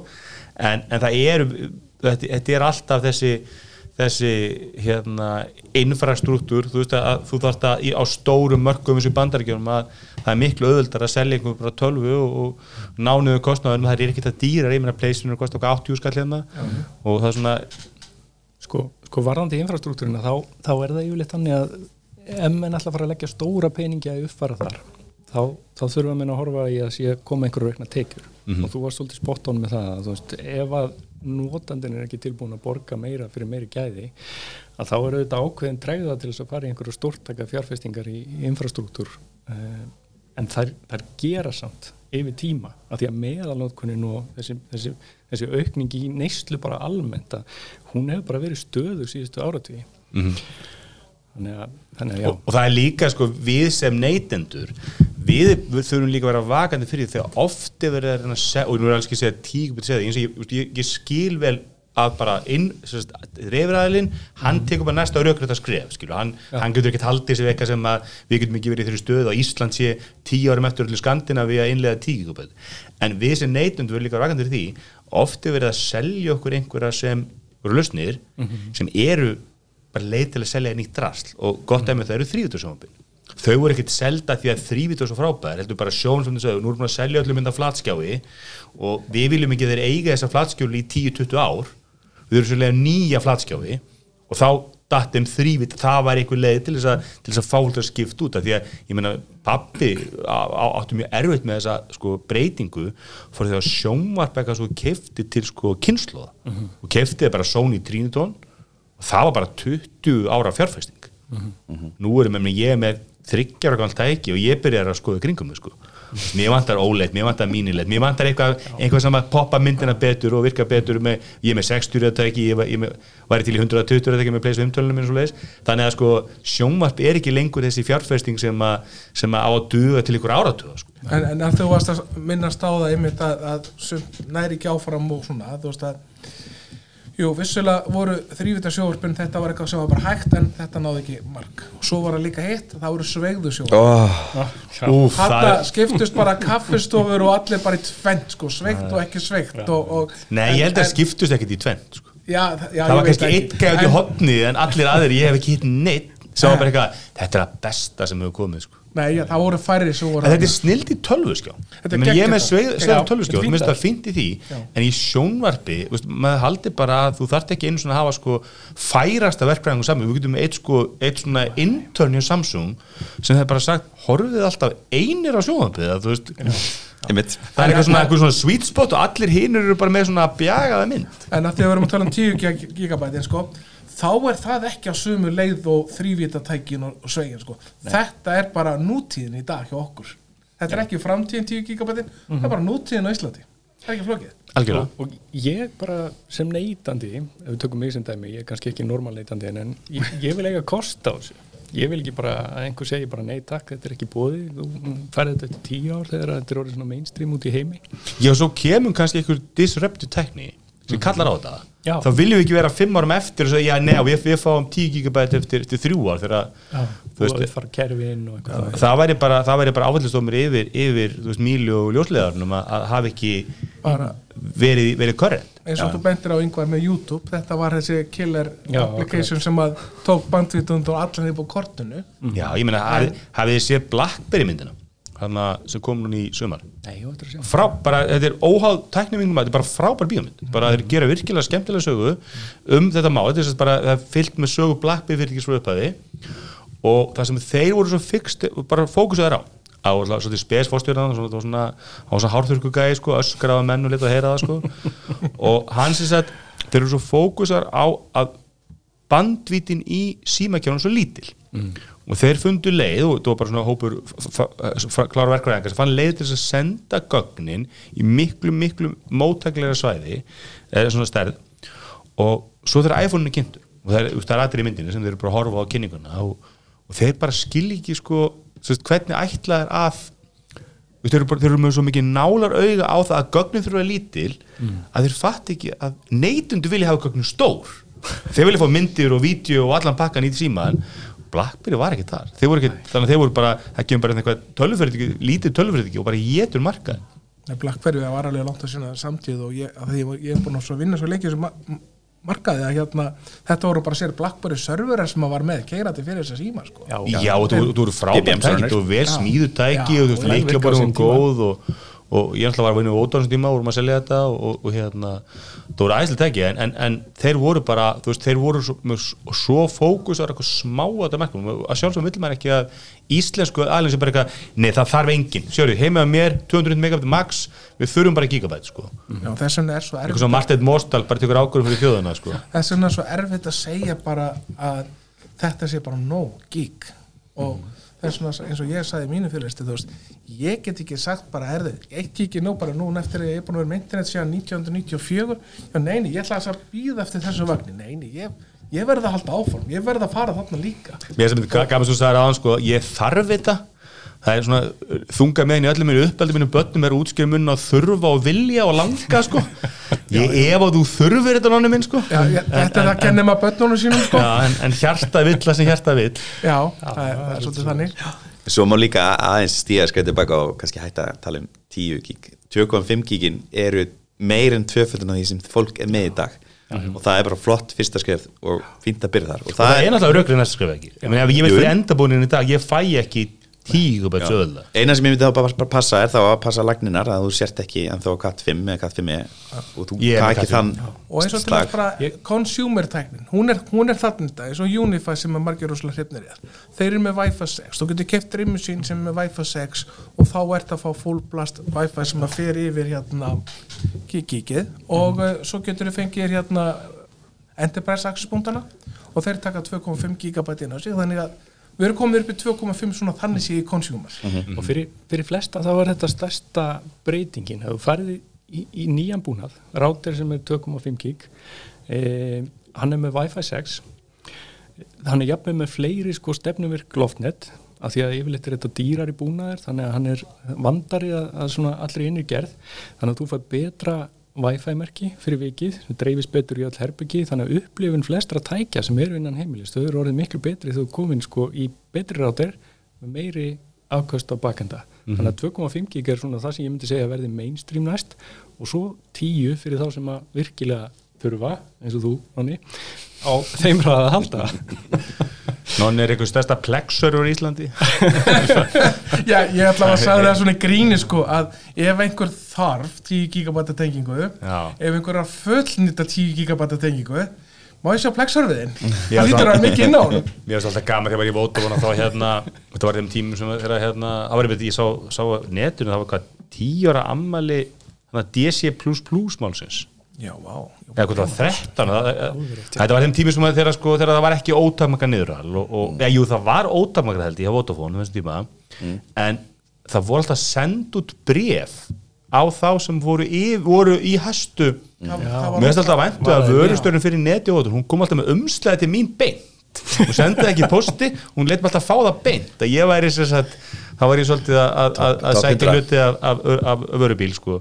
En, en það er þetta, þetta er alltaf þessi þessi hérna infrastruktúr, þú veist að, þú þarft að í, á stórum mörgum eins og bandaríkjum að það er miklu auðvöldar að selja einhver bara tölvu og, og nánuðu kostnaðum, það er ekki það dýrar ég meina pleysinu er kosta okkar 80 skall hérna. Og það er svona sko, sko varðandi infrastruktúrina þá, þá er það yfirleitt þannig að ef menn að fara að leggja stóra peningi að uppfara þar þá, þá þurfa menn að horfa í að sé koma einhverju reikna tekjur. Og þú varst svolítið spot on með það að, veist, ef að notandin er ekki tilbúin að borga meira fyrir meiri gæði að þá er auðvitað ákveðin tregða til þess að fara í einhverju stórtaka fjárfestingar í, infrastruktúr. Uh, en þær, þær gera samt yfir tíma að því að meðalnótkunin og þessi, þessi, þessi aukning í neyslu bara almennt að hún hefur bara verið stöðu síðustu áratví þannig að, þannig að og, og það er líka sko við sem neytendur við, við þurfum líka að vera vakandi fyrir þegar ofti verið að reyna að segja og nú er alls ekki að segja eins og ég, ég, ég skil vel að bara inn, reyfræðilinn hann tekur bara næsta raukrætt að skref skilu, hann, hann getur ekkert haldið sér eitthvað sem að við getum ekki verið í þeirri stöðu að Ísland sé tíu árum eftir öllu Skandinavi að innlega tíku en við sem neytendur verðum líka vakandi fyrir því ofti verið að selja okkur einhverja sem eru lausnir sem eru bara leið til að selja nýtt drasl. Og gott ef með það eru þrývítursjónabinn þau voru ekkert selda því að þrývítur er svo frábær heldur bara sjón sem þau sögðu, nú erum við að selja öllum mynda flatskjái og við viljum ekki að þeir eiga þessa flatskjóli í 10-20 ár. Við erum svolítið nýja flatskjái og þá datt þeim þrývít það var einhver leið til þess að, til þess að fá þetta skipt út af því að ég meina pappi á- á- átti mjög erfitt með þessa sko, breytingu fór því að sjónvarp eitthvað svo kefti til sko, kynnslóða og kefti bara Sony Triniton og það var bara 20 ára fjárfæsting nú erum ég með þryggjar og galt tæki og ég byrjar að skoða kringum sko. mér vantar óleitt, mér vantar mínilegt mér vantar eitthvað, eitthvað sem að poppa myndina betur og virka betur með, ég er með 60 tæki, ég, var- ég væri til í 120 tæki með pleysa umtölunum minn svo leiðis þannig að sko sjónvarp er ekki lengur þessi fjárfæsting sem að, sem að á að duga til ykkur áratuga sko. en, en að þú varst að minnast á það einmitt að, að næri ekki áfram og svona þú veist að jú, vissulega voru þrývita sjóvarpin þetta var eitthvað sem var bara hægt en þetta náði ekki mark. Og svo var það líka hitt, það voru sveigðu sjóvarp oh, Úf, það Þetta er, skiptust bara kaffistofur og allir bara í tvent sko, sveikt og ekki sveikt og, og, nei, ég held að skiptust ekkert í tvent sko. já, já, það var kannski einn gæði út í En- hotni en allir aðrir, ég hef ekki hitt neitt sem var bara eitthvað, þetta er að besta sem hefur komið sko. Nei, já, það voru færri sem voru En þetta er snild í tölvuskjá Þetta Ég, ég er með sveið, Já, tölvuskjá er Mér finnst það fínt í því En í sjónvarpi, veist, maður haldi bara að þú þarft ekki einu svona að hafa sko færasta verkfræðingum saman Við getum með eitt sko eitt svona intern hjá Samsung sem hefur bara sagt, horfið alltaf einir á sjónvarpið að þú veist. Það er eitthvað svona, eitthvað svona sweet spot og allir hinur eru bara með svona bjagaða mynd. En að því að við erum að tala um 10 gig- gigabæti sko, þá er það ekki á sömu leið og þrývítatækin og, og svegin sko. Þetta er bara nútíðin í dag hjá okkur. Þetta er ekki framtíðin 10 gigabæti það er bara nútíðin á Íslandi. Það er ekki flókið? Algjörlega. Og ég bara sem neytandi ef við tökum mig sem dæmi, ég er kannski ekki normal neytandi en, en ég, ég vil eiga kost á þessu. Ég vil ekki bara að einhver segi bara nei takk, þetta er ekki bóði þú færði þetta eftir tíu ár þegar þetta er orðið svona mainstream út í heimi. Já, svo kemur kannski einhver disruptive tekni sem kallar á þetta Já. þá viljum við ekki vera fimm árum eftir og segja, já, neða, við, við fáum 10 gigabæti eftir, eftir þrjú ár þegar, þú veist, veist, fara kerfin og eitthvað það væri bara, það væri bara áfællistómur yfir, yfir, þú veist, mílu og ljósleðarnum að, að hafa ekki bara verið, verið korrent eins og þú bentir á yngvar með YouTube þetta var þessi killer Já, application sem að tók bandvitund og allan upp á kortinu. Já, ég meina, hafið, hafið þið séð Blackberry myndina hana sem kom núna í sumar. Frá, bara, þetta er óháð tækningum þetta er bara frábær bíómynd. Bara þeir gera virkilega skemmtilega sögu um þetta mál, þetta er bara það er fyllt með sögu Blackberry fyrir ekki svo upphæði og það sem þeir voru svo fyrst bara fókusaður á á svolítið spesfórstjörðan það var svona, á svona hárþurku gæði sko, öskraða menn og leta að heyra það sko. Og hans er að þeir eru svo fókusaður á að bandvítin í símakjörnum svo lítil og þeir fundu leið og þetta var bara svona hópur klára verkvæðingar sem fann leið til þess að senda gögnin í miklu miklu mótæklega svæði eða svona stærð. Og svo þegar iPhone-inu kynntur og það er, það er aðrir í myndinu sem þeir eru bara að horfa á kynninguna og, og þeir bara skilji ekki sko sérst, hvernig ætlað er að veist, þeir eru, bara, þeir eru með svo mikið nálar auga á það að gögnin þurfa lítil að þeir fatt ekki að neytundu vilja hafa gögnin stór. Þeir vilja fá myndir og vídeo og allan pakkan í símaðan Blackberry var ekki þar. Þeir voru ekki, þannig að þeir voru bara það kemur bara eitthvað tölvufyrirtæki, lítið tölvufyrirtæki og bara getur markað Nei, Blackberry var alveg langt að sinna samtíð og ég, ég, ég er búin að vinna svo lengi sem ma markaði að hérna, þetta voru bara sér Blackberry serverar sem að var með keirandi fyrir þess að síma sko. Já, Já, og þú þú eru frábært tæki, þú eru vel Já. smíðu tæki Já, og þú virkar á bara um góð og, og ég ætla að var að vinna ódánum tíma og vorum að selja þetta og, og, og hérna það voru æsli tæki en, en, en þeir voru bara þú veist, þeir voru svo, svo, fókus á eitthvað smá á þetta merkum að sjálfsögum vill maður ekki að íslensku aðeins er bara eitthvað, nei það þarf engin sjáru, heima með mér, 200 megabit max við þurfum bara gigabæt sko. Já, þess vegna er svo eitthvað erfitt svo Martin Mostal bara tekur ákvörðum fyrir þjóðuna sko. Þess vegna er svo erfitt að segja bara að þetta sé bara no gig. Og þess vegna eins og ég sagði mínu fyrirlisti þú veist, ég get ekki sagt bara erðu, gig er nú bara núna eftir að ég er búin að vera með internet síðan 1994 já neini, ég ætla að býða eftir þessu vagni, neini, ég, ég verði að halda áform, ég verði að fara þarna líka. Mér sem þetta gafast þú sagði aðan sko, ég þarf þetta það er svona þunga meðin í öllum mínu uppeldi mínu börnum er útskjöf mun að þurfa og vilja og langa sko. Ég ef að þú þurfir þetta nánu minn sko. Já, ég, þetta er að kenna maður börnunum sínum sko. Já, en, en hjarta vill það sem hjarta vill. Já, það er, það er svolítið þannig. Svo má líka aðeins stíða skrætt tilbaka og kannski hætta að tala um 10 gig. 2.5 gigin eru meir en tvöföldun af því sem fólk er með í dag. Og það er bara flott fyrsta skrif og fínt að byrja þar. Og og það það er náttúrulega raukrið næsta skrifa ekki? Ég, meni, ég veit fyrir endabúnin í dag ég fæ ekki tíu bætt söðla eina sem ég myndi þá bara, passa er þá að passa lagninar að þú sért ekki en þá katt 5 eða katt 5 og þú Ég Cat þann 5, og eins og til að bara consumer tæknin hún er, hún er þarna þetta, eins og Unify sem er margir rosalega hrifnir í það. Þeir eru með Wi-Fi 6, þú getur Dream Machine sem er með Wi-Fi 6 og þá ert að fá full blast Wi-Fi sem að fer yfir hérna kikið og mm. svo getur þið fengið hérna Enterprise access punktana og þeir taka 2,5 gigabæt inn á sig þannig að við erum komið upp í 2,5 svona þannig sé í consumer og fyrir, fyrir flesta þá er þetta stærsta breytingin. Ef þú farið í, í nýjan búnað rátir sem er 2,5 gig eh, hann er með Wi-Fi 6 hann er jafnveg með fleiri sko stefnuvirk loftnet af því að yfirleitt er þetta dýrar í búnaðir þannig að hann er vandari að, að svona allri innri gerð. Þannig að þú fær betra Wi-Fi merki fyrir vikið sem dreifist betur í all herbyggi þannig að upplifun flestra tækja sem eru innan heimilis þau eru orðið miklu betri þegar þú komin sko í betri rátir með meiri afkvæmst á bakenda þannig að 2,5 gig er svona það sem ég myndi segja verði mainstream næst. Og svo 10 fyrir þá sem að virkilega þurfa eins og þú, Nonni á þeim ræða að halda Nonni er eitthvað stærsta plexur úr Íslandi. Já, ég ætla að sagði það svona í gríni sko að ef einhver þarf 10 gigabæta tengingu ef einhver er að fullnýta 10 gigabæta tengingu má ég sjá plexurviðin Já, það lítur að mikið inn á hann Mér finnst alltaf gaman þegar ég var í og þá hérna, þetta var þeim tímum sem þegar hérna, einmitt, ég sá, sá á netinu, það var hvað, tíu ára ammali þannig að DC++ málsins. Já, vá. eða hvað það var 13 það, þetta var þeim tími sem að þegar, sko, þegar það var ekki ótakmaka niðural og, og eða, jú, það var ótakmaka held ég á Vodafone þessum tíma. En það voru alltaf send út bref á þá sem voru í, voru í hæstu. Það- það var- mér finnst alltaf væntu að vörustörun fyrir neti og hún kom alltaf með umslæði til mín beint. Hún sendið ekki posti hún leitt mér alltaf að fá það beint að ég væri sem sagt þá var ég svolítið að, að, að, að sækja hluti af, af, af vörubíl sko.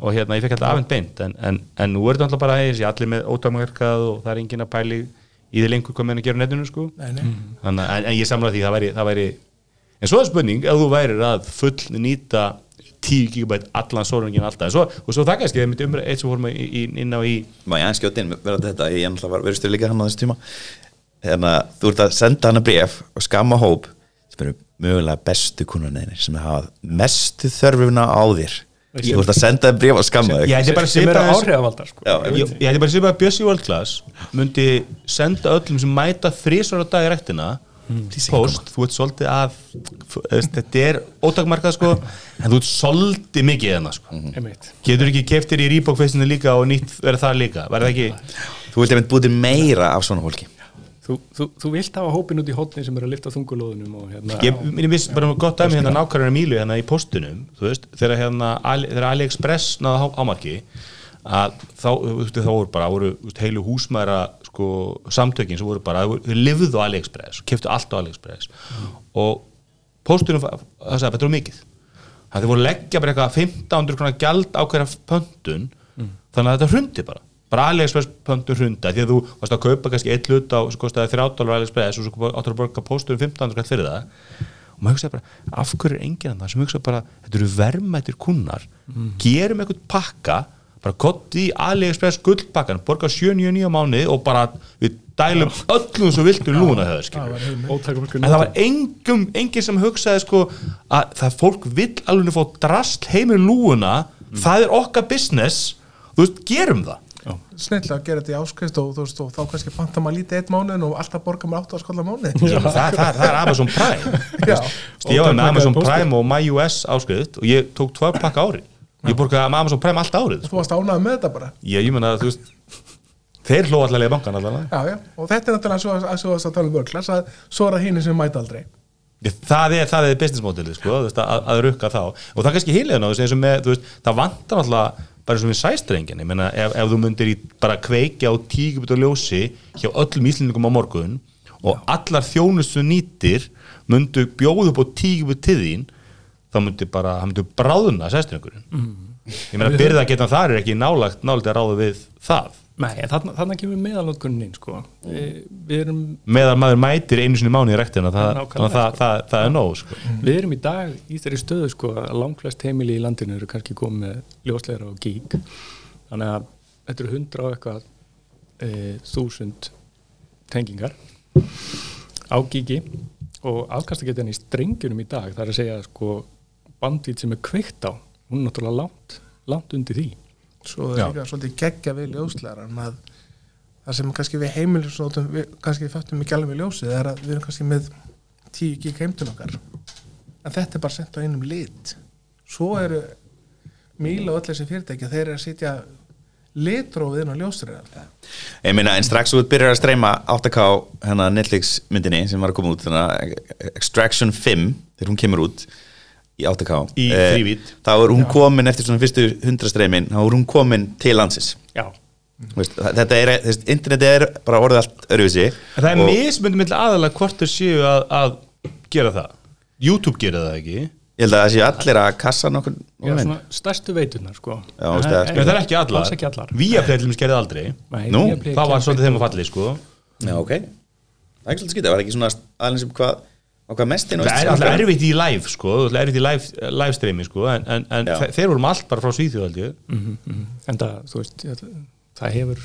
og hérna ég fekk alltaf afhengt beint en, en, en nú er þetta alltaf bara þessi allir með ódagmarkað og það er engin að pæli í því lengur hvað menn að gera netinu sko. Nei, nei. Þannig, að- en, en ég samla því það væri, það væri en svo er spurning ef þú værir að full nýta 10 gigabæt allan sólringin alltaf svo, og svo það kannski, það myndi umræð eitt sem vorum inn á í Má ég aðeins skjóta inn verðandi þetta, ég ennlega var verðstur líka hann á þessu tíma Þannig að þú ert að senda hana bref og skamma hóp sem eru mögulega bestu kunnunniðinir sem hafa mestu þörfuna á þér. Þú ert að senda þeim bref og skamma Ég bara sko. Ég, ég hætti bara svipað að Bjössi World Class myndi senda öllum sem mæta þrísvar á dag í rektina post, þú ert svolítið að veist, þetta er ótakmarkað sko en þú ert svolítið mikið enna sko. Einmitt. Getur ekki keftir í rýbókfeistinu líka og nýtt verið það líka, verður ekki? Þú vilt einmitt búið til meira af svona fólki þú, þú, þú vilt hafa hópin út í hotni sem er að lifta þungulóðunum og hérna ég minni viss bara gott dæmi hérna nákvæmlega Mílu hérna í postunum þú veist, þegar hérna þegar AliExpress náða hámarki að þá, þú veist, þá voru bara voru, heilu húsmæra sko, samtökin sem voru bara, þau lifðu á AliExpress keftu allt á AliExpress. Og postunum það sagði að þetta var mikið. Það þau voru leggja bara eitthvað 1500 krónar gjald á hverja pöntun þannig að þetta hrundi bara bara AliExpress pöntun hrunda því að þú varst að kaupa kannski eitt hlut á sem kostaði 3 dólar AliExpress og svo áttur að borga postunum 1500 kall fyrir það. Og maður hugsaði bara, af hverju er enginn að það sem hugsaði bara, þetta eru verðmættir kunnar gerum eitthvað pakka bara kotti í AliExpress gullpakkan borga 799 á mánuði og bara við dælum öllum svo viltum lúna höfður skilur ótakmarkað en það var engum, enginn sem hugsaði sko að það fólk vill alveg fá drast heimir lúuna það er okkar business. Þú veist, gerum það Snillega að gera þetta í áskrift og, veist, og þá kannski panta maður lítið eitt mánuðin og alltaf borga maður átt að skalla mánuðin það, það, það, það er Amazon Prime. Já, ég var með Amazon Prime og MyUS áskrift og ég tók tvær pakka ári. Ég borgaði með Amazon Prime allt árið þú varst ánægð með þetta bara? Ég, ég menna að þú veist þeir hlóa allavega bankan allavega. Já, já, og þetta er náttúrulega svo að svo að tala um vörklas að svo er það hinn sem mæta aldrei. Það er, það er business modelið sko, að, að rukka þá. Og það er kannski hýrlega náðu eins og með, þú veist, það vantar alltaf bara eins og við sæstrengin ég meina ef, ef þú myndir í bara kveikja á tíkubit og ljósi hjá öllum íslendingum á morgun og allar þjónustu nýtir myndu bjóðu upp á tíkubit til þín þá myndi bara, það myndi bráðuna sæstrengurinn ég meina byrða að geta þar er ekki nálagt nálagt að ráða við það. Nei, þarna, þarna kemur meðalótkunnin sko. Vi, við, erum, meðan maður mætir einu sinni mánu í rektina það, það, það, það, það er nóg sko. við erum í dag í þeirri stöðu sko, að langflest heimili í landinu eru kannski komið með ljósleira og gík þannig að þetta eru hundra og eitthvað e, þúsund tengingar á gíki og afkastagetan í strengjunum í dag það er að segja sko bandvít sem er kveikt á hún er náttúrulega langt, langt undir því. Svo er líka svolítið geggja við ljóslegaran að það sem kannski við heimilisnótum við kannski föttum ekki alveg við ljósið er að við erum kannski með 10 gig heimtun okkar. En þetta er bara sent á einum lit. Svo eru Míla og öll þessi fyrirtæki þeir eru að sitja litrófið inn á ljóslegaran Ég meina, en strax út byrjar að streyma 8K hennar Netflix myndinni sem var að koma út þannig að Extraction 5 þegar hún kemur út í 8K Í eh, þrívídd. þá er hún komin eftir svona fyrstu 100 streymin þá er hún komin til landsins. Já, Veist, þetta er, þess, interneti er bara orðið allt öruvísi En það er mismundum með aðalega hvort þau séu að, að gera það. YouTube gerir það ekki. Ég held að það séu allir að kassa nokkur stærstu veitunar sko. Já, veist það, En það er ekki allar. allar. Viaplay til dæmis gerði það aldrei. Nei, Nú, Það var svolítið þeim að falli sko. Já, ok. Það er ekki svolítið skýta, var ekki svona aðeins um hvað á Það er alltaf erfitt í live sko. Það er erfitt í live, live streami sko. En, en, en þeir vorum allt bara frá Svíþjóð held ég. En það, þú veist, ég- það hefur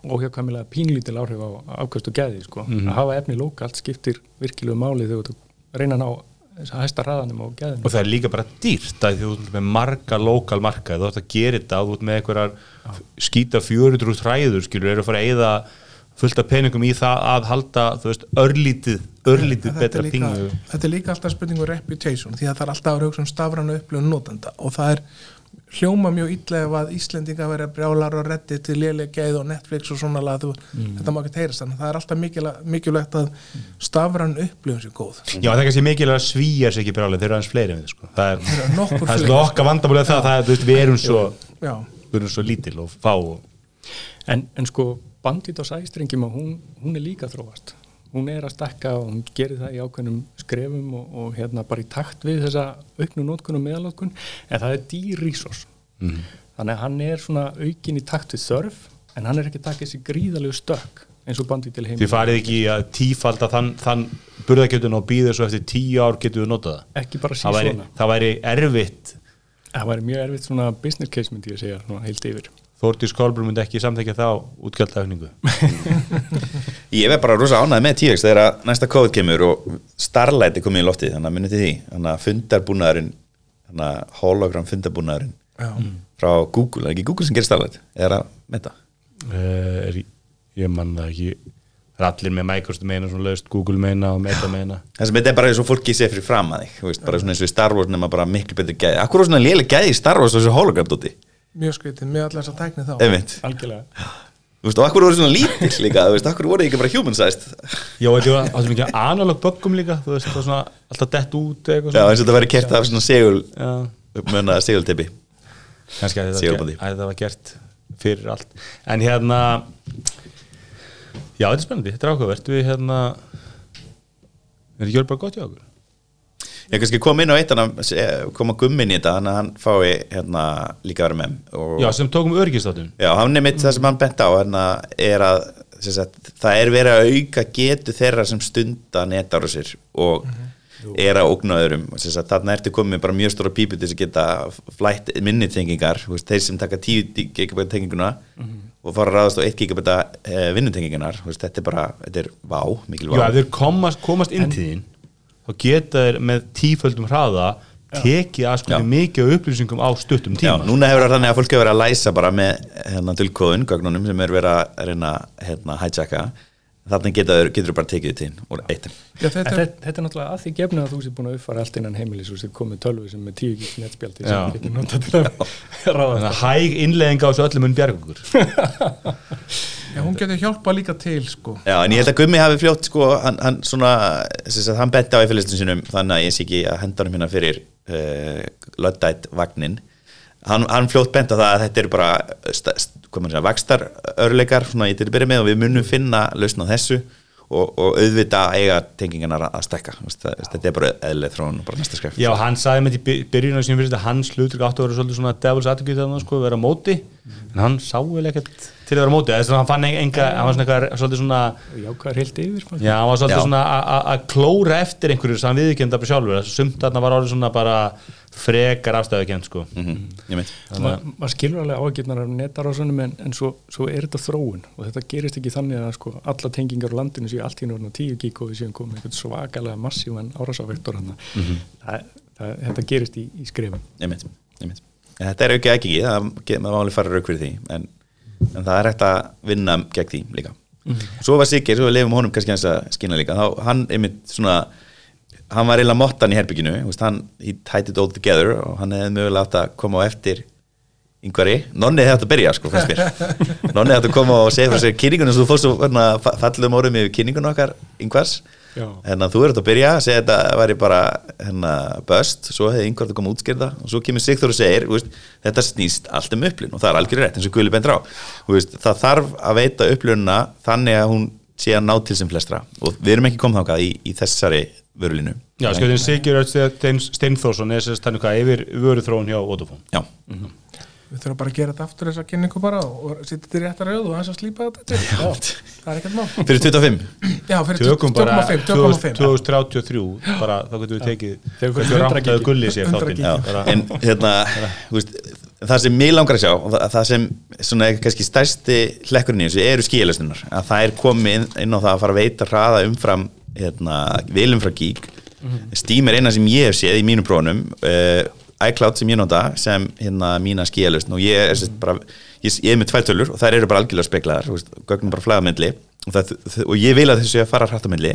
óhjákvæmilega pínlítil áhrif á afkvæmst og gæði sko. að hafa efni lokalt skiptir virkilegu máli þegar þú reyna að ná þess að hæsta raðanum á gæðinu og það er líka bara dýrt að þú ert með marga lokal marka þú ert að gera þetta þú ert með einhverjar skýta 400 ræður skilur eru að fara að eyða fullt af peningum í það að halda veist örlítið, örlítið þetta betra pingu þetta er líka alltaf spurningu reputation því að það er alltaf að hugsa um stafranu upplifun notenda og það er hljóma mjög illa ef að Íslendinga verið að brjálar og reddi til lélega geið og Netflix og svona lag, þú, þetta má ekki heyrast þannig. Að það er alltaf mikilvægt, að stafran upplifun sér góð. Já, það er kannski mikilvægt að svíja sig ekki brálega þeir eru aðeins fleiri en við sko. það er, það er okkar vandamálið það, það er, veist, við erum svo Já, við erum svo lítil og fá og, en, en sko bandit á sæstrengjum hún, hún er líka þróast. Hún er að stakka og hún gerir það í ákveðnum skrefum og, og hérna bara í takt við þessa auknu nótkun og meðalótkun en það er dýr resource. Þannig að hann er svona aukin í takt við þörf en hann er ekki að taka þessi gríðalegu stökk eins og bandit til heim þið farið ekki að tífalda þann, þann burðakjötun og býður svo eftir tíu ár getur við notað það? Ekki bara það síðan svona. það væri erfitt. Það væri mjög erfitt svona business case myndi ég að segja svona heilt yfir Þórtís Kolbrun myndi ekki samþekja þá útgjaldafningu Ég verð bara rosa ánægð með TX þegar að næsta COVID kemur og Starlight er komið í loftið, þannig að munið til því. Þannig að fundarbúnaðurinn þannig að hologram fundarbúnaðurinn já, frá Google, er ekki Google sem gerir Starlight? Er að metta uh, er, ég man það ekki. Það allir með Microsoft meina svona löst Google meina og Meta meina. Það sem þetta er bara eins og fólki sé fyrir fram að þig þú veist, bara svona eins og í Star Wars nema bara miklu betur gæði. Akkur er svona lélega gæði í Star Wars og þessu hologram dóti mjög skritið með allar þess að tækni þá. Einmitt, algjörlega. Þú veist, og akkur voru svona lítill líka? Þú veist, akkur voru ekki bara human sized Já, þetta var áttum ekki analog böggum líka þú veist, það var svona alltaf dett út eitthvað Já, svona. eins og þetta væri kert af svona segul Já. uppmönna segultippi kannski að þetta, Segurbandi. að þetta var gert fyrir allt. En hérna já, þetta er spennandi, þetta er áhugavert. Við hérna er ekki verið bara gott hjá okkur Ég kannski kom inn á eitt hann koma gummin í þetta, þannig að hann fái hérna líka að vera með. Og, já, sem tókum örgistátum Já, hann er mitt það sem hann bent á hérna, er að sem sagt, það er verið að auka getu þeirra sem stunda netárásir og er að ógna öðrum. Sem þarna ertu komið bara mjög stóra pípu til þess að geta flætt minni tengingar. Þú veist, þeir sem taka 10 gigabæta tenginguna og fara að ráðast á 1 gigabæta eh, veist, þetta er bara þetta er vá, mikil já, vá. Ef þeir komast, komast inn til þín þá geta þeir með tíföldum hraða tekið að sko Já. mikið af upplýsingum á stuttum Já, tíma núna hefur það þannig að fólk hefur verið að læsa bara með hérna dulkóðun, gögnunum sem er verið að reyna hérna hijacka þannig getur getur bara tekið þetta inn og eittin. Já, þetta, þetta, þetta er náttúrulega að því gefnu að þú sér búin að uppfara allt innan heimilis og sér komið tölvu sem með 10 gig netspjaldi Já. sem getur notað til að ráða þannig að hæg innlegging á þessu öllum mun bjargungur já, hún getur hjálpa líka til sko. Já, en ég held að Gummi hafi fljótt sko, hann, hann svona, sem sagt, hann benti á eftirlistin sinum þannig að ég sé ekki að henda hann hérna fyrir uh, löddætt vagnin hann, hann fljótt benti á það að þetta eru bara hvað maður segja, vakstar örleikar svona í til að byrja með og við munum finna lausn á þessu og, og auðvita eiga tengingarnar að stekka Þú veist, það- þetta er bara eðlið þróun og bara næsta skref. Já, hann sagði með því byrjun á sínum fyrir þetta hans hlutur áttu að vera svolítið svona devils advocate þannig sko, vera móti, en hann sá vel ekkert til að vera á móti, þess að hann fann enga hann var svona eitthvað, svolítið svona jákvæðar heilt yfir sko. já, hann var svolítið Já. svona a- a- að klóra eftir einhverju sem hann viðkenda bara sjálfur, þess að sumt þarna var orðið svona bara frekar afstæðukent sko. Mm ég mynd Ma, maður skilur alveg ágjörnar af netarásunum en, en svo, svo er þetta þróun. Og þetta gerist ekki þannig að sko, alla tengingar á landinu séu allt í náttúrulega 10 gig og við séum komið einhvern svakalega massívan árásávektor hann það, það, þetta gerist í, í skrifum þetta er aukið ekki, það maður máli fara rauk fyrir því en, en það er hægt að vinna gegn því líka. Svo var Siggeir, svo við lefum honum kannski hans að skina líka. Þá hann einmitt svona hann var eiginlega mottan í herbygginu hann, he tied it all together og hann hefði mögulega átt að koma á eftir yngvari, nonni hefði átt að byrja sko, nonni hefði átt að koma og segja frá sér kynningunum, þú fórst svo hérna, fa- fallegum orðum yfir kynningunum okkar yngvars Hérna þú ert að byrja að segja að þetta væri bara hérna böst, svo hefði yngvar að koma að útskýrða og svo kemur Sigþór og segir veist, þetta snýst allt um upplun og það er algjörlega rétt eins og Guðli bendur á. Veist, það þarf að veita upplununa þannig að hún sé að ná til sem flestra. Og við erum ekki komið þákað í, í þessari vörulínu. Já, þeim Sigur Steinþórsson er sérst þannig hvað yfir vöruþróun hjá Vodafone. Já, við þurfum bara að gera þetta aftur þessa kynningu bara og og setja þetta í réttar rauð og hans að slípa þetta til. Já, það er ekkert mál. Fyrir 25 já, fyrir Tökum bara 2,5 2,5 2033 bara þá getum við tekið Þegar við hversu fyrir 100 rangt að gigi. gulli sér 100 þáttinn? gigi. Já, bara- en hérna, það sem mig langar að sjá og það, sem svona er kannski stærsti hlekkurinn í þessu eru skílausnunar að það er komið inn, á það að fara að veita hraða umfram hérna, vilum frá gík Steam er eina sem ég hef séð í mínum prófunum uh, iCloud sem ég nota sem hérna mína skílausn og ég er bara ég, ég er með tvær tölur og þær eru bara algjörlega veist, gögnum bara flagamindli og, það, og ég vil að þessu að fara hratt á myndli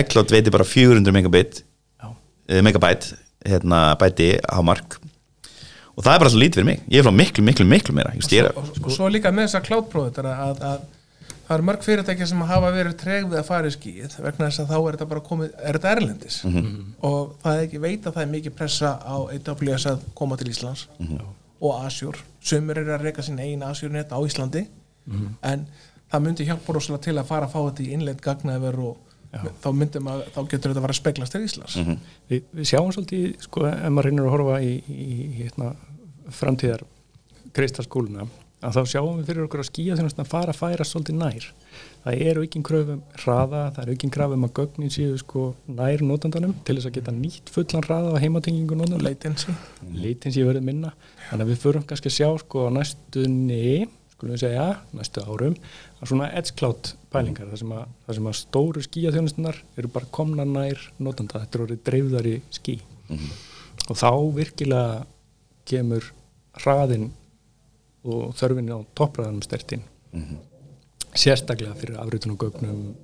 iCloud veitir bara 400 megabit Já. uh, megabyte hérna bæti á mark. Og það er bara svo lítið fyrir mig. Ég er frá miklu, miklu, miklu meira. Just, ég er, og, og svo líka með þessar cloud-prófitur að, að það eru mörg fyrirtæki sem hafa verið treg við að fara í skíð vegna þess að þá er þetta bara komið, er þetta erlendis? Og það er ekki veit að það er mikið pressa á AWS að koma til Íslands og Azure sumur eru að reyka sín einn Azure net á Íslandi en það myndi hjálpa rosalega til að fara að fá þetta í innlend gagnaðver og þá að þá getur þetta að að speglast til Íslands. Við, við sjáum svolítið, sko, ef maður reynir að horfa í, í, í hérna, framtíðar kristalskúluna, að þá sjáum við fyrir okkur að skýja þjónast að fara að færa svolítið nær. Það er aukinn kröfum hraða, það er aukinn kröfum að gögnin séu sko nær notandanum til þess að geta nýtt fullan hraða á heimatengingu notandanum. latency Latency verður minna. Þannig að við förum kannski að sjá sko á næstunni, skulum við segja, næstu árum, að svona edge cloud pælingar, þar sem að, þar sem að stóru skýjaþjónustunar eru bara komna nær notanda, þetta er orðið dreifðari ský. Og þá virkilega kemur hraðin og þörfin á toppræðanum stertinn. Sérstaklega fyrir afritun og gögnum,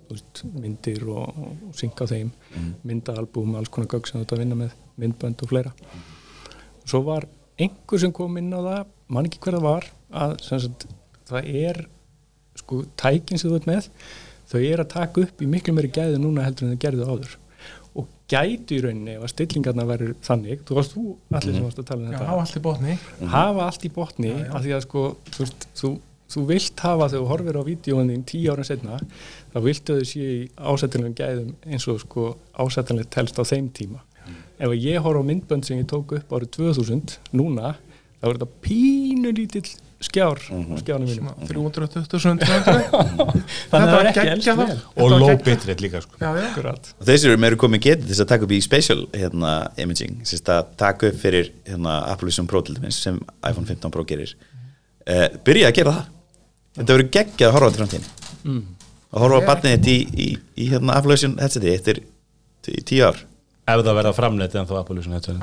myndir og, og synga þeim, myndaalbúm, alls konar gögn sem að vinna með, myndbönd og fleira. Svo var einhver sem kom inn á það man ekki hver það var að sagt, það er sko tækin sem þú ert með þau er að taka upp í miklu meiri gæði núna heldur en þau gerðu áður og gætu í rauninni ef að stillingarna væri þannig, þú varst þú allir sem varst að tala um Já, þetta. hafa allt í botni. Hafa allt í botni af því að sko þú, veist, þú, þú vilt hafa þegar þú horfir á vídjóin þín tíu ára setna þá viltu þau séu í ásættanlegum gæðum eins og sko ásættanlega telst á þeim tíma. Ef að ég horf á myndbönd sem ég tók upp árið 2000 núna þá er þetta pínu skjár á skjánum mínum. 320.000 þannig að það er ekki elst og low bitrate líka sko. Já, já, Akkurat. og þessi eru meira komið getið þess að taka upp í spatial hérna, imaging, sérst að taka upp fyrir hérna, Apple Vision Pro til dæmis sem iPhone 15 Pro gerir uh, byrja að gera það. Þetta verður geggjað að horfa á til framtíðin að horfa á barnið þitt í, í, í hérna, Apple Vision headseti eftir tí- tíu ár. Ef það verða framleitt en þá Apple Vision headset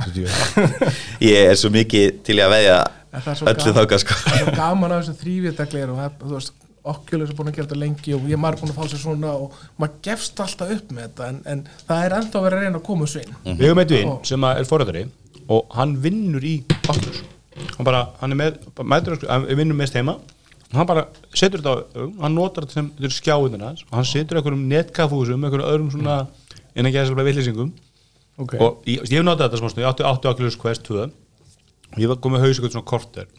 ég er svo mikið til að veðja það er svo öllu gaman. þáka sko. það er svo gaman af þessu þrývitagleir og það- þú veist, Oculus er búin að gera þetta lengi og ég er marg búin að fá sér svona og maður gefst alltaf upp með þetta en, en það er ennþá verið að reyna að koma þessu inn. Við hefum eitt vinn sem að er forrættari og hann vinnur í Oculus hann bara, hann er með, mætur hann vinnur mest heima. Og hann bara setur þetta á, hann notar þetta sem þetta er skjáðuna og hann setur einhverjum netkafúsum einhverjum öðrum svona innan gæðislega villýsingum Ok. og ég, ég hef notað þetta smá stund, ég átti, átti Oculus Quest 2 og ég var komið haus eitthvað svona korter.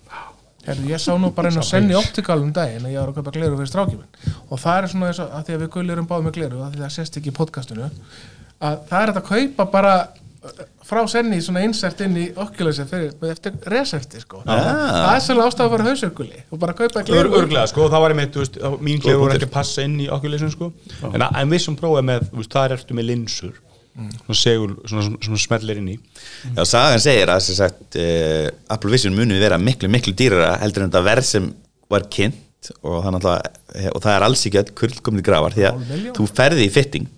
Herri, ég sá nú bara einn að senni optikal um daginn að ég var að kaupa gleru fyrir strákjuminn og það er svona þess að, að því að við gullir um báð með gleru að því það sést ekki í podcastinu að það er að kaupa bara uh, frá senni svona insert inn í fyrir, eftir resefti sko. það er svolítið ástæða að fara hausökuli og bara kaupa Ör, gleru örglega, sko, það var veist, þá- mín gleru voru ekki að passa inn í Oculusum, sko. En, en við sem prófið með, það er eftir með linsur svona segul, svona, svona, svona smellir inn í. Já, sagan segir að sem sagt, uh, Apple Vision muni vera miklu, miklu dýrara heldur en þetta verð sem var kynnt og það, og það er alls ekki öll kurlkomni grafar því að þú ferði í fitting.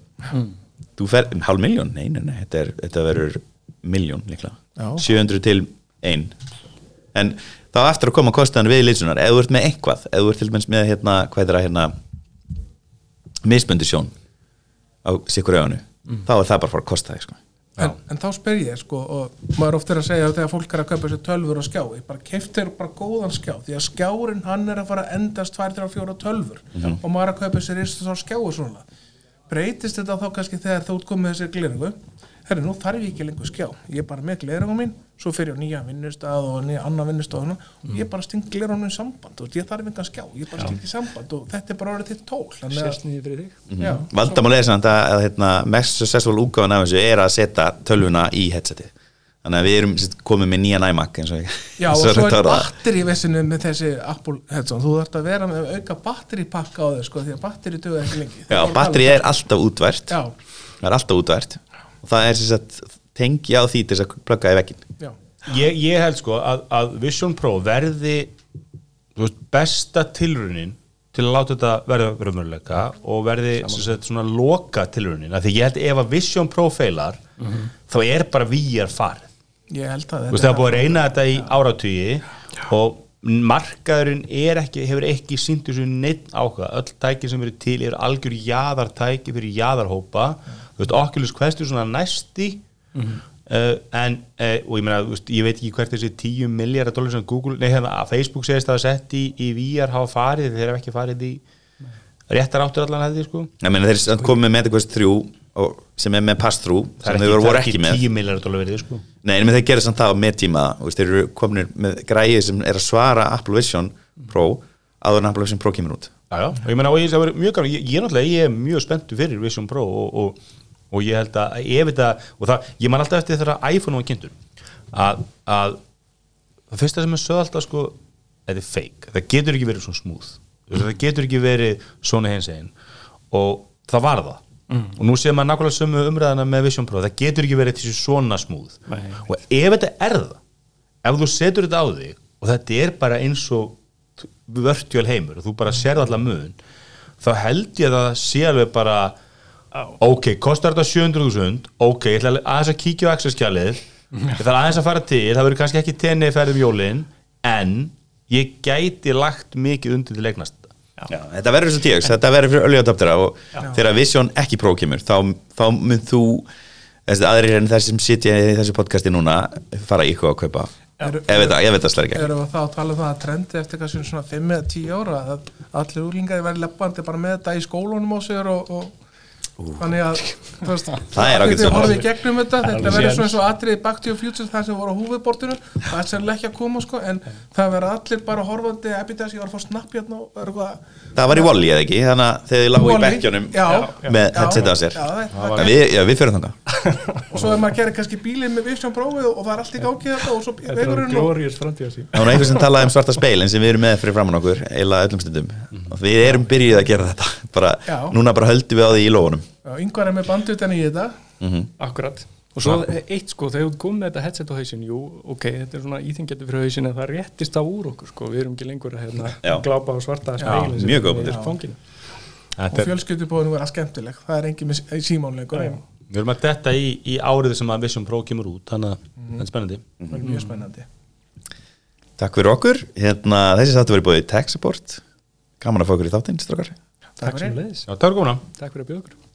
Þú ferði, hálf miljón, nei, nei, nei þetta, er, þetta verður miljón líklega. Já. 700 til 1 en þá aftur að koma kostaðan við linsunar, ef þú ert með eitthvað ef þú ert til dæmis með hérna, hvað er það hérna misböndi sjón á sikkur auðanu þá er það bara að fara að kosta þig sko. en, en þá spyr ég sko og maður oft er að segja að þegar fólk er að kaupa sér tölfur og skjá ég bara keftir bara góðan skjá því að skjárin hann er að fara að endast 2-3-4 tölfur og maður er að kaupa sér ístu þá skjáu svona. Breytist þetta þá kannski þegar þú ert komið þessi glerugu herri nú þarf ég ekki lengur skjá. Ég er bara með glerugu mín svo fyrir ég á nýja vinnustað og nýja annan vinnustað og, og ég bara sting glerugu mín samband og ég þarf engan skjá ég bara sting í samband og þetta er bara orðið til tól Sérstniði fyrir þig. Já, Vandamál er samt að, hérna, mest successful útgáðan af þessu er að setja tölvuna í headsetið. Þannig að við erum komið með nýjan iMac eins og ég Já, og svo er batteri vissinu með þessi Apple headset. Þú þarfst að vera með auka batteripakka á þau sko, því að batteri döðu ekki lengi. Já, batterið er alltaf útvært. Já, það er alltaf útvært og það er sérst, tengi á því til þess að plugga í veggin já, ég, ég held sko að, að Vision Pro verði veist, besta tilrunin til að láta þetta verða raunveruleika og verði sem sagt, svona loka tilrunin af því ég held ef að Vision Pro feilar þá er bara VR farið. Ég held að þú veist það er búið að reyna þetta í áratugi og markaðurinn er ekki, hefur ekki sínt þessu neitt áhuga, öll tæki sem eru til eru algjör jaðartæki fyrir jaðarhópa, þú veist Oculus Quest er svona næsti. Uh, en, uh, og ég meina, veist, ég veit ekki hvert þessi 10 miljardar dólar sem Google, nei hérna, að Facebook segist að það sett í, í VR hafa farið, þeir hafa ekki farið í réttar áttur allan hefði, sko. Ég meina þeir komið með MetaQuest 3 og, sem er með pass-through það sem er þeir ekki, voru það er ekki ekki með. 10 miljardar dólar verið, sko. Nei, en þeir gerir samt það með tíma þú veist, þeir eru kominir með græði sem er að svara Apple Vision Pro áður en Apple Vision Pro kemur út. Já, já, og ég meina, og ég, það verður mjög gaman, ég, ég náttúrulega, ég er mjög spenntu fyrir Vision Pro og, og, og ég held að ef þetta, og það, ég man alltaf eftir þegar iPhone var kynntur, að, að það fyrsta sem er sögð alltaf sko, þetta er fake, það getur ekki verið svona smúð, það getur ekki verið svona hins einn og það var það, og nú séum maður nákvæmlega sömu umræðana með Vision Pro, það getur ekki verið þessi svona smúð, Nei. og ef þetta er það, ef þú setur þetta á þig og þetta er bara eins og virtual heimur og þú bara sérð allar mun þá held ég að það sé alveg bara ok, kostar þetta 700.000 ok, ég ætla aðeins að kíkja á access-kjalið. Ég þarf aðeins að fara til það verður kannski ekki tenni ferðum jólin en ég gæti lagt mikið undir til leiknast Já, þetta verður svo tíaks, þetta verður fyrir öljuadaptera og þegar Vision ekki Pro kemur þá, þá mynd þú aðrir en þessi sem sitja í þessu podcasti núna fara ykkur að kaupa. Eru- ég veit það, ég veit það slæri ekki. Erum við þá að tala um það að trendi eftir kannski svona 5 eða 10 ára að allir úrlingaði verði leppandi bara með þetta í skólunum á sér og, og þannig að Það er þið sjónarmið. horfið í gegnum þetta þetta verður svona eins og atriði Back to the Future það sem voru á húfiðbortinu það er sérlega ekki að koma sko en það verður allir bara horfandi epidas, ég var að fá snapp hérna og er eitthvað það var í Wall-E eða ekki, þannig að þegar þið lágu í Já, með já, headsetið á sér. Já, við, já, við fyrir þangað. Og svo er maður að gera kannski bílið með Vision Pro-ið og það er allt í gákið þetta og svo framtíða sín Það var einhver sem talaði um svarta speilin sem við erum með fyrir framann okkur eiginlega öllum stundum. Og við erum byrjuð að gera þetta. Núna bara höldum við á því í lófunum. Já, yngvar er með bandutan í þetta. Akkurat og svo eitt sko, þegar þú kom með þetta headset á hausin jú, ok, þetta er svona íþingjandi fyrir hausin en það réttist af úr okkur sko, við erum ekki lengur að hérna, glápa á svarta speilin sem mjög góð í punktur. fanginu. og Þetta er, fjölskyldubóðinu vera skemmtileg. Það er engin með símánleikur það við erum að detta í, í árið sem að Vision Pro kemur út þannig að þetta er spennandi. Er mjög spennandi. Takk fyrir okkur, hérna, þessi þáttu verið búið í Tech Support. Gaman að fá okkur í þáttinn, Takk fyrir. sem leiðis, það takk fyrir að bjóða okkur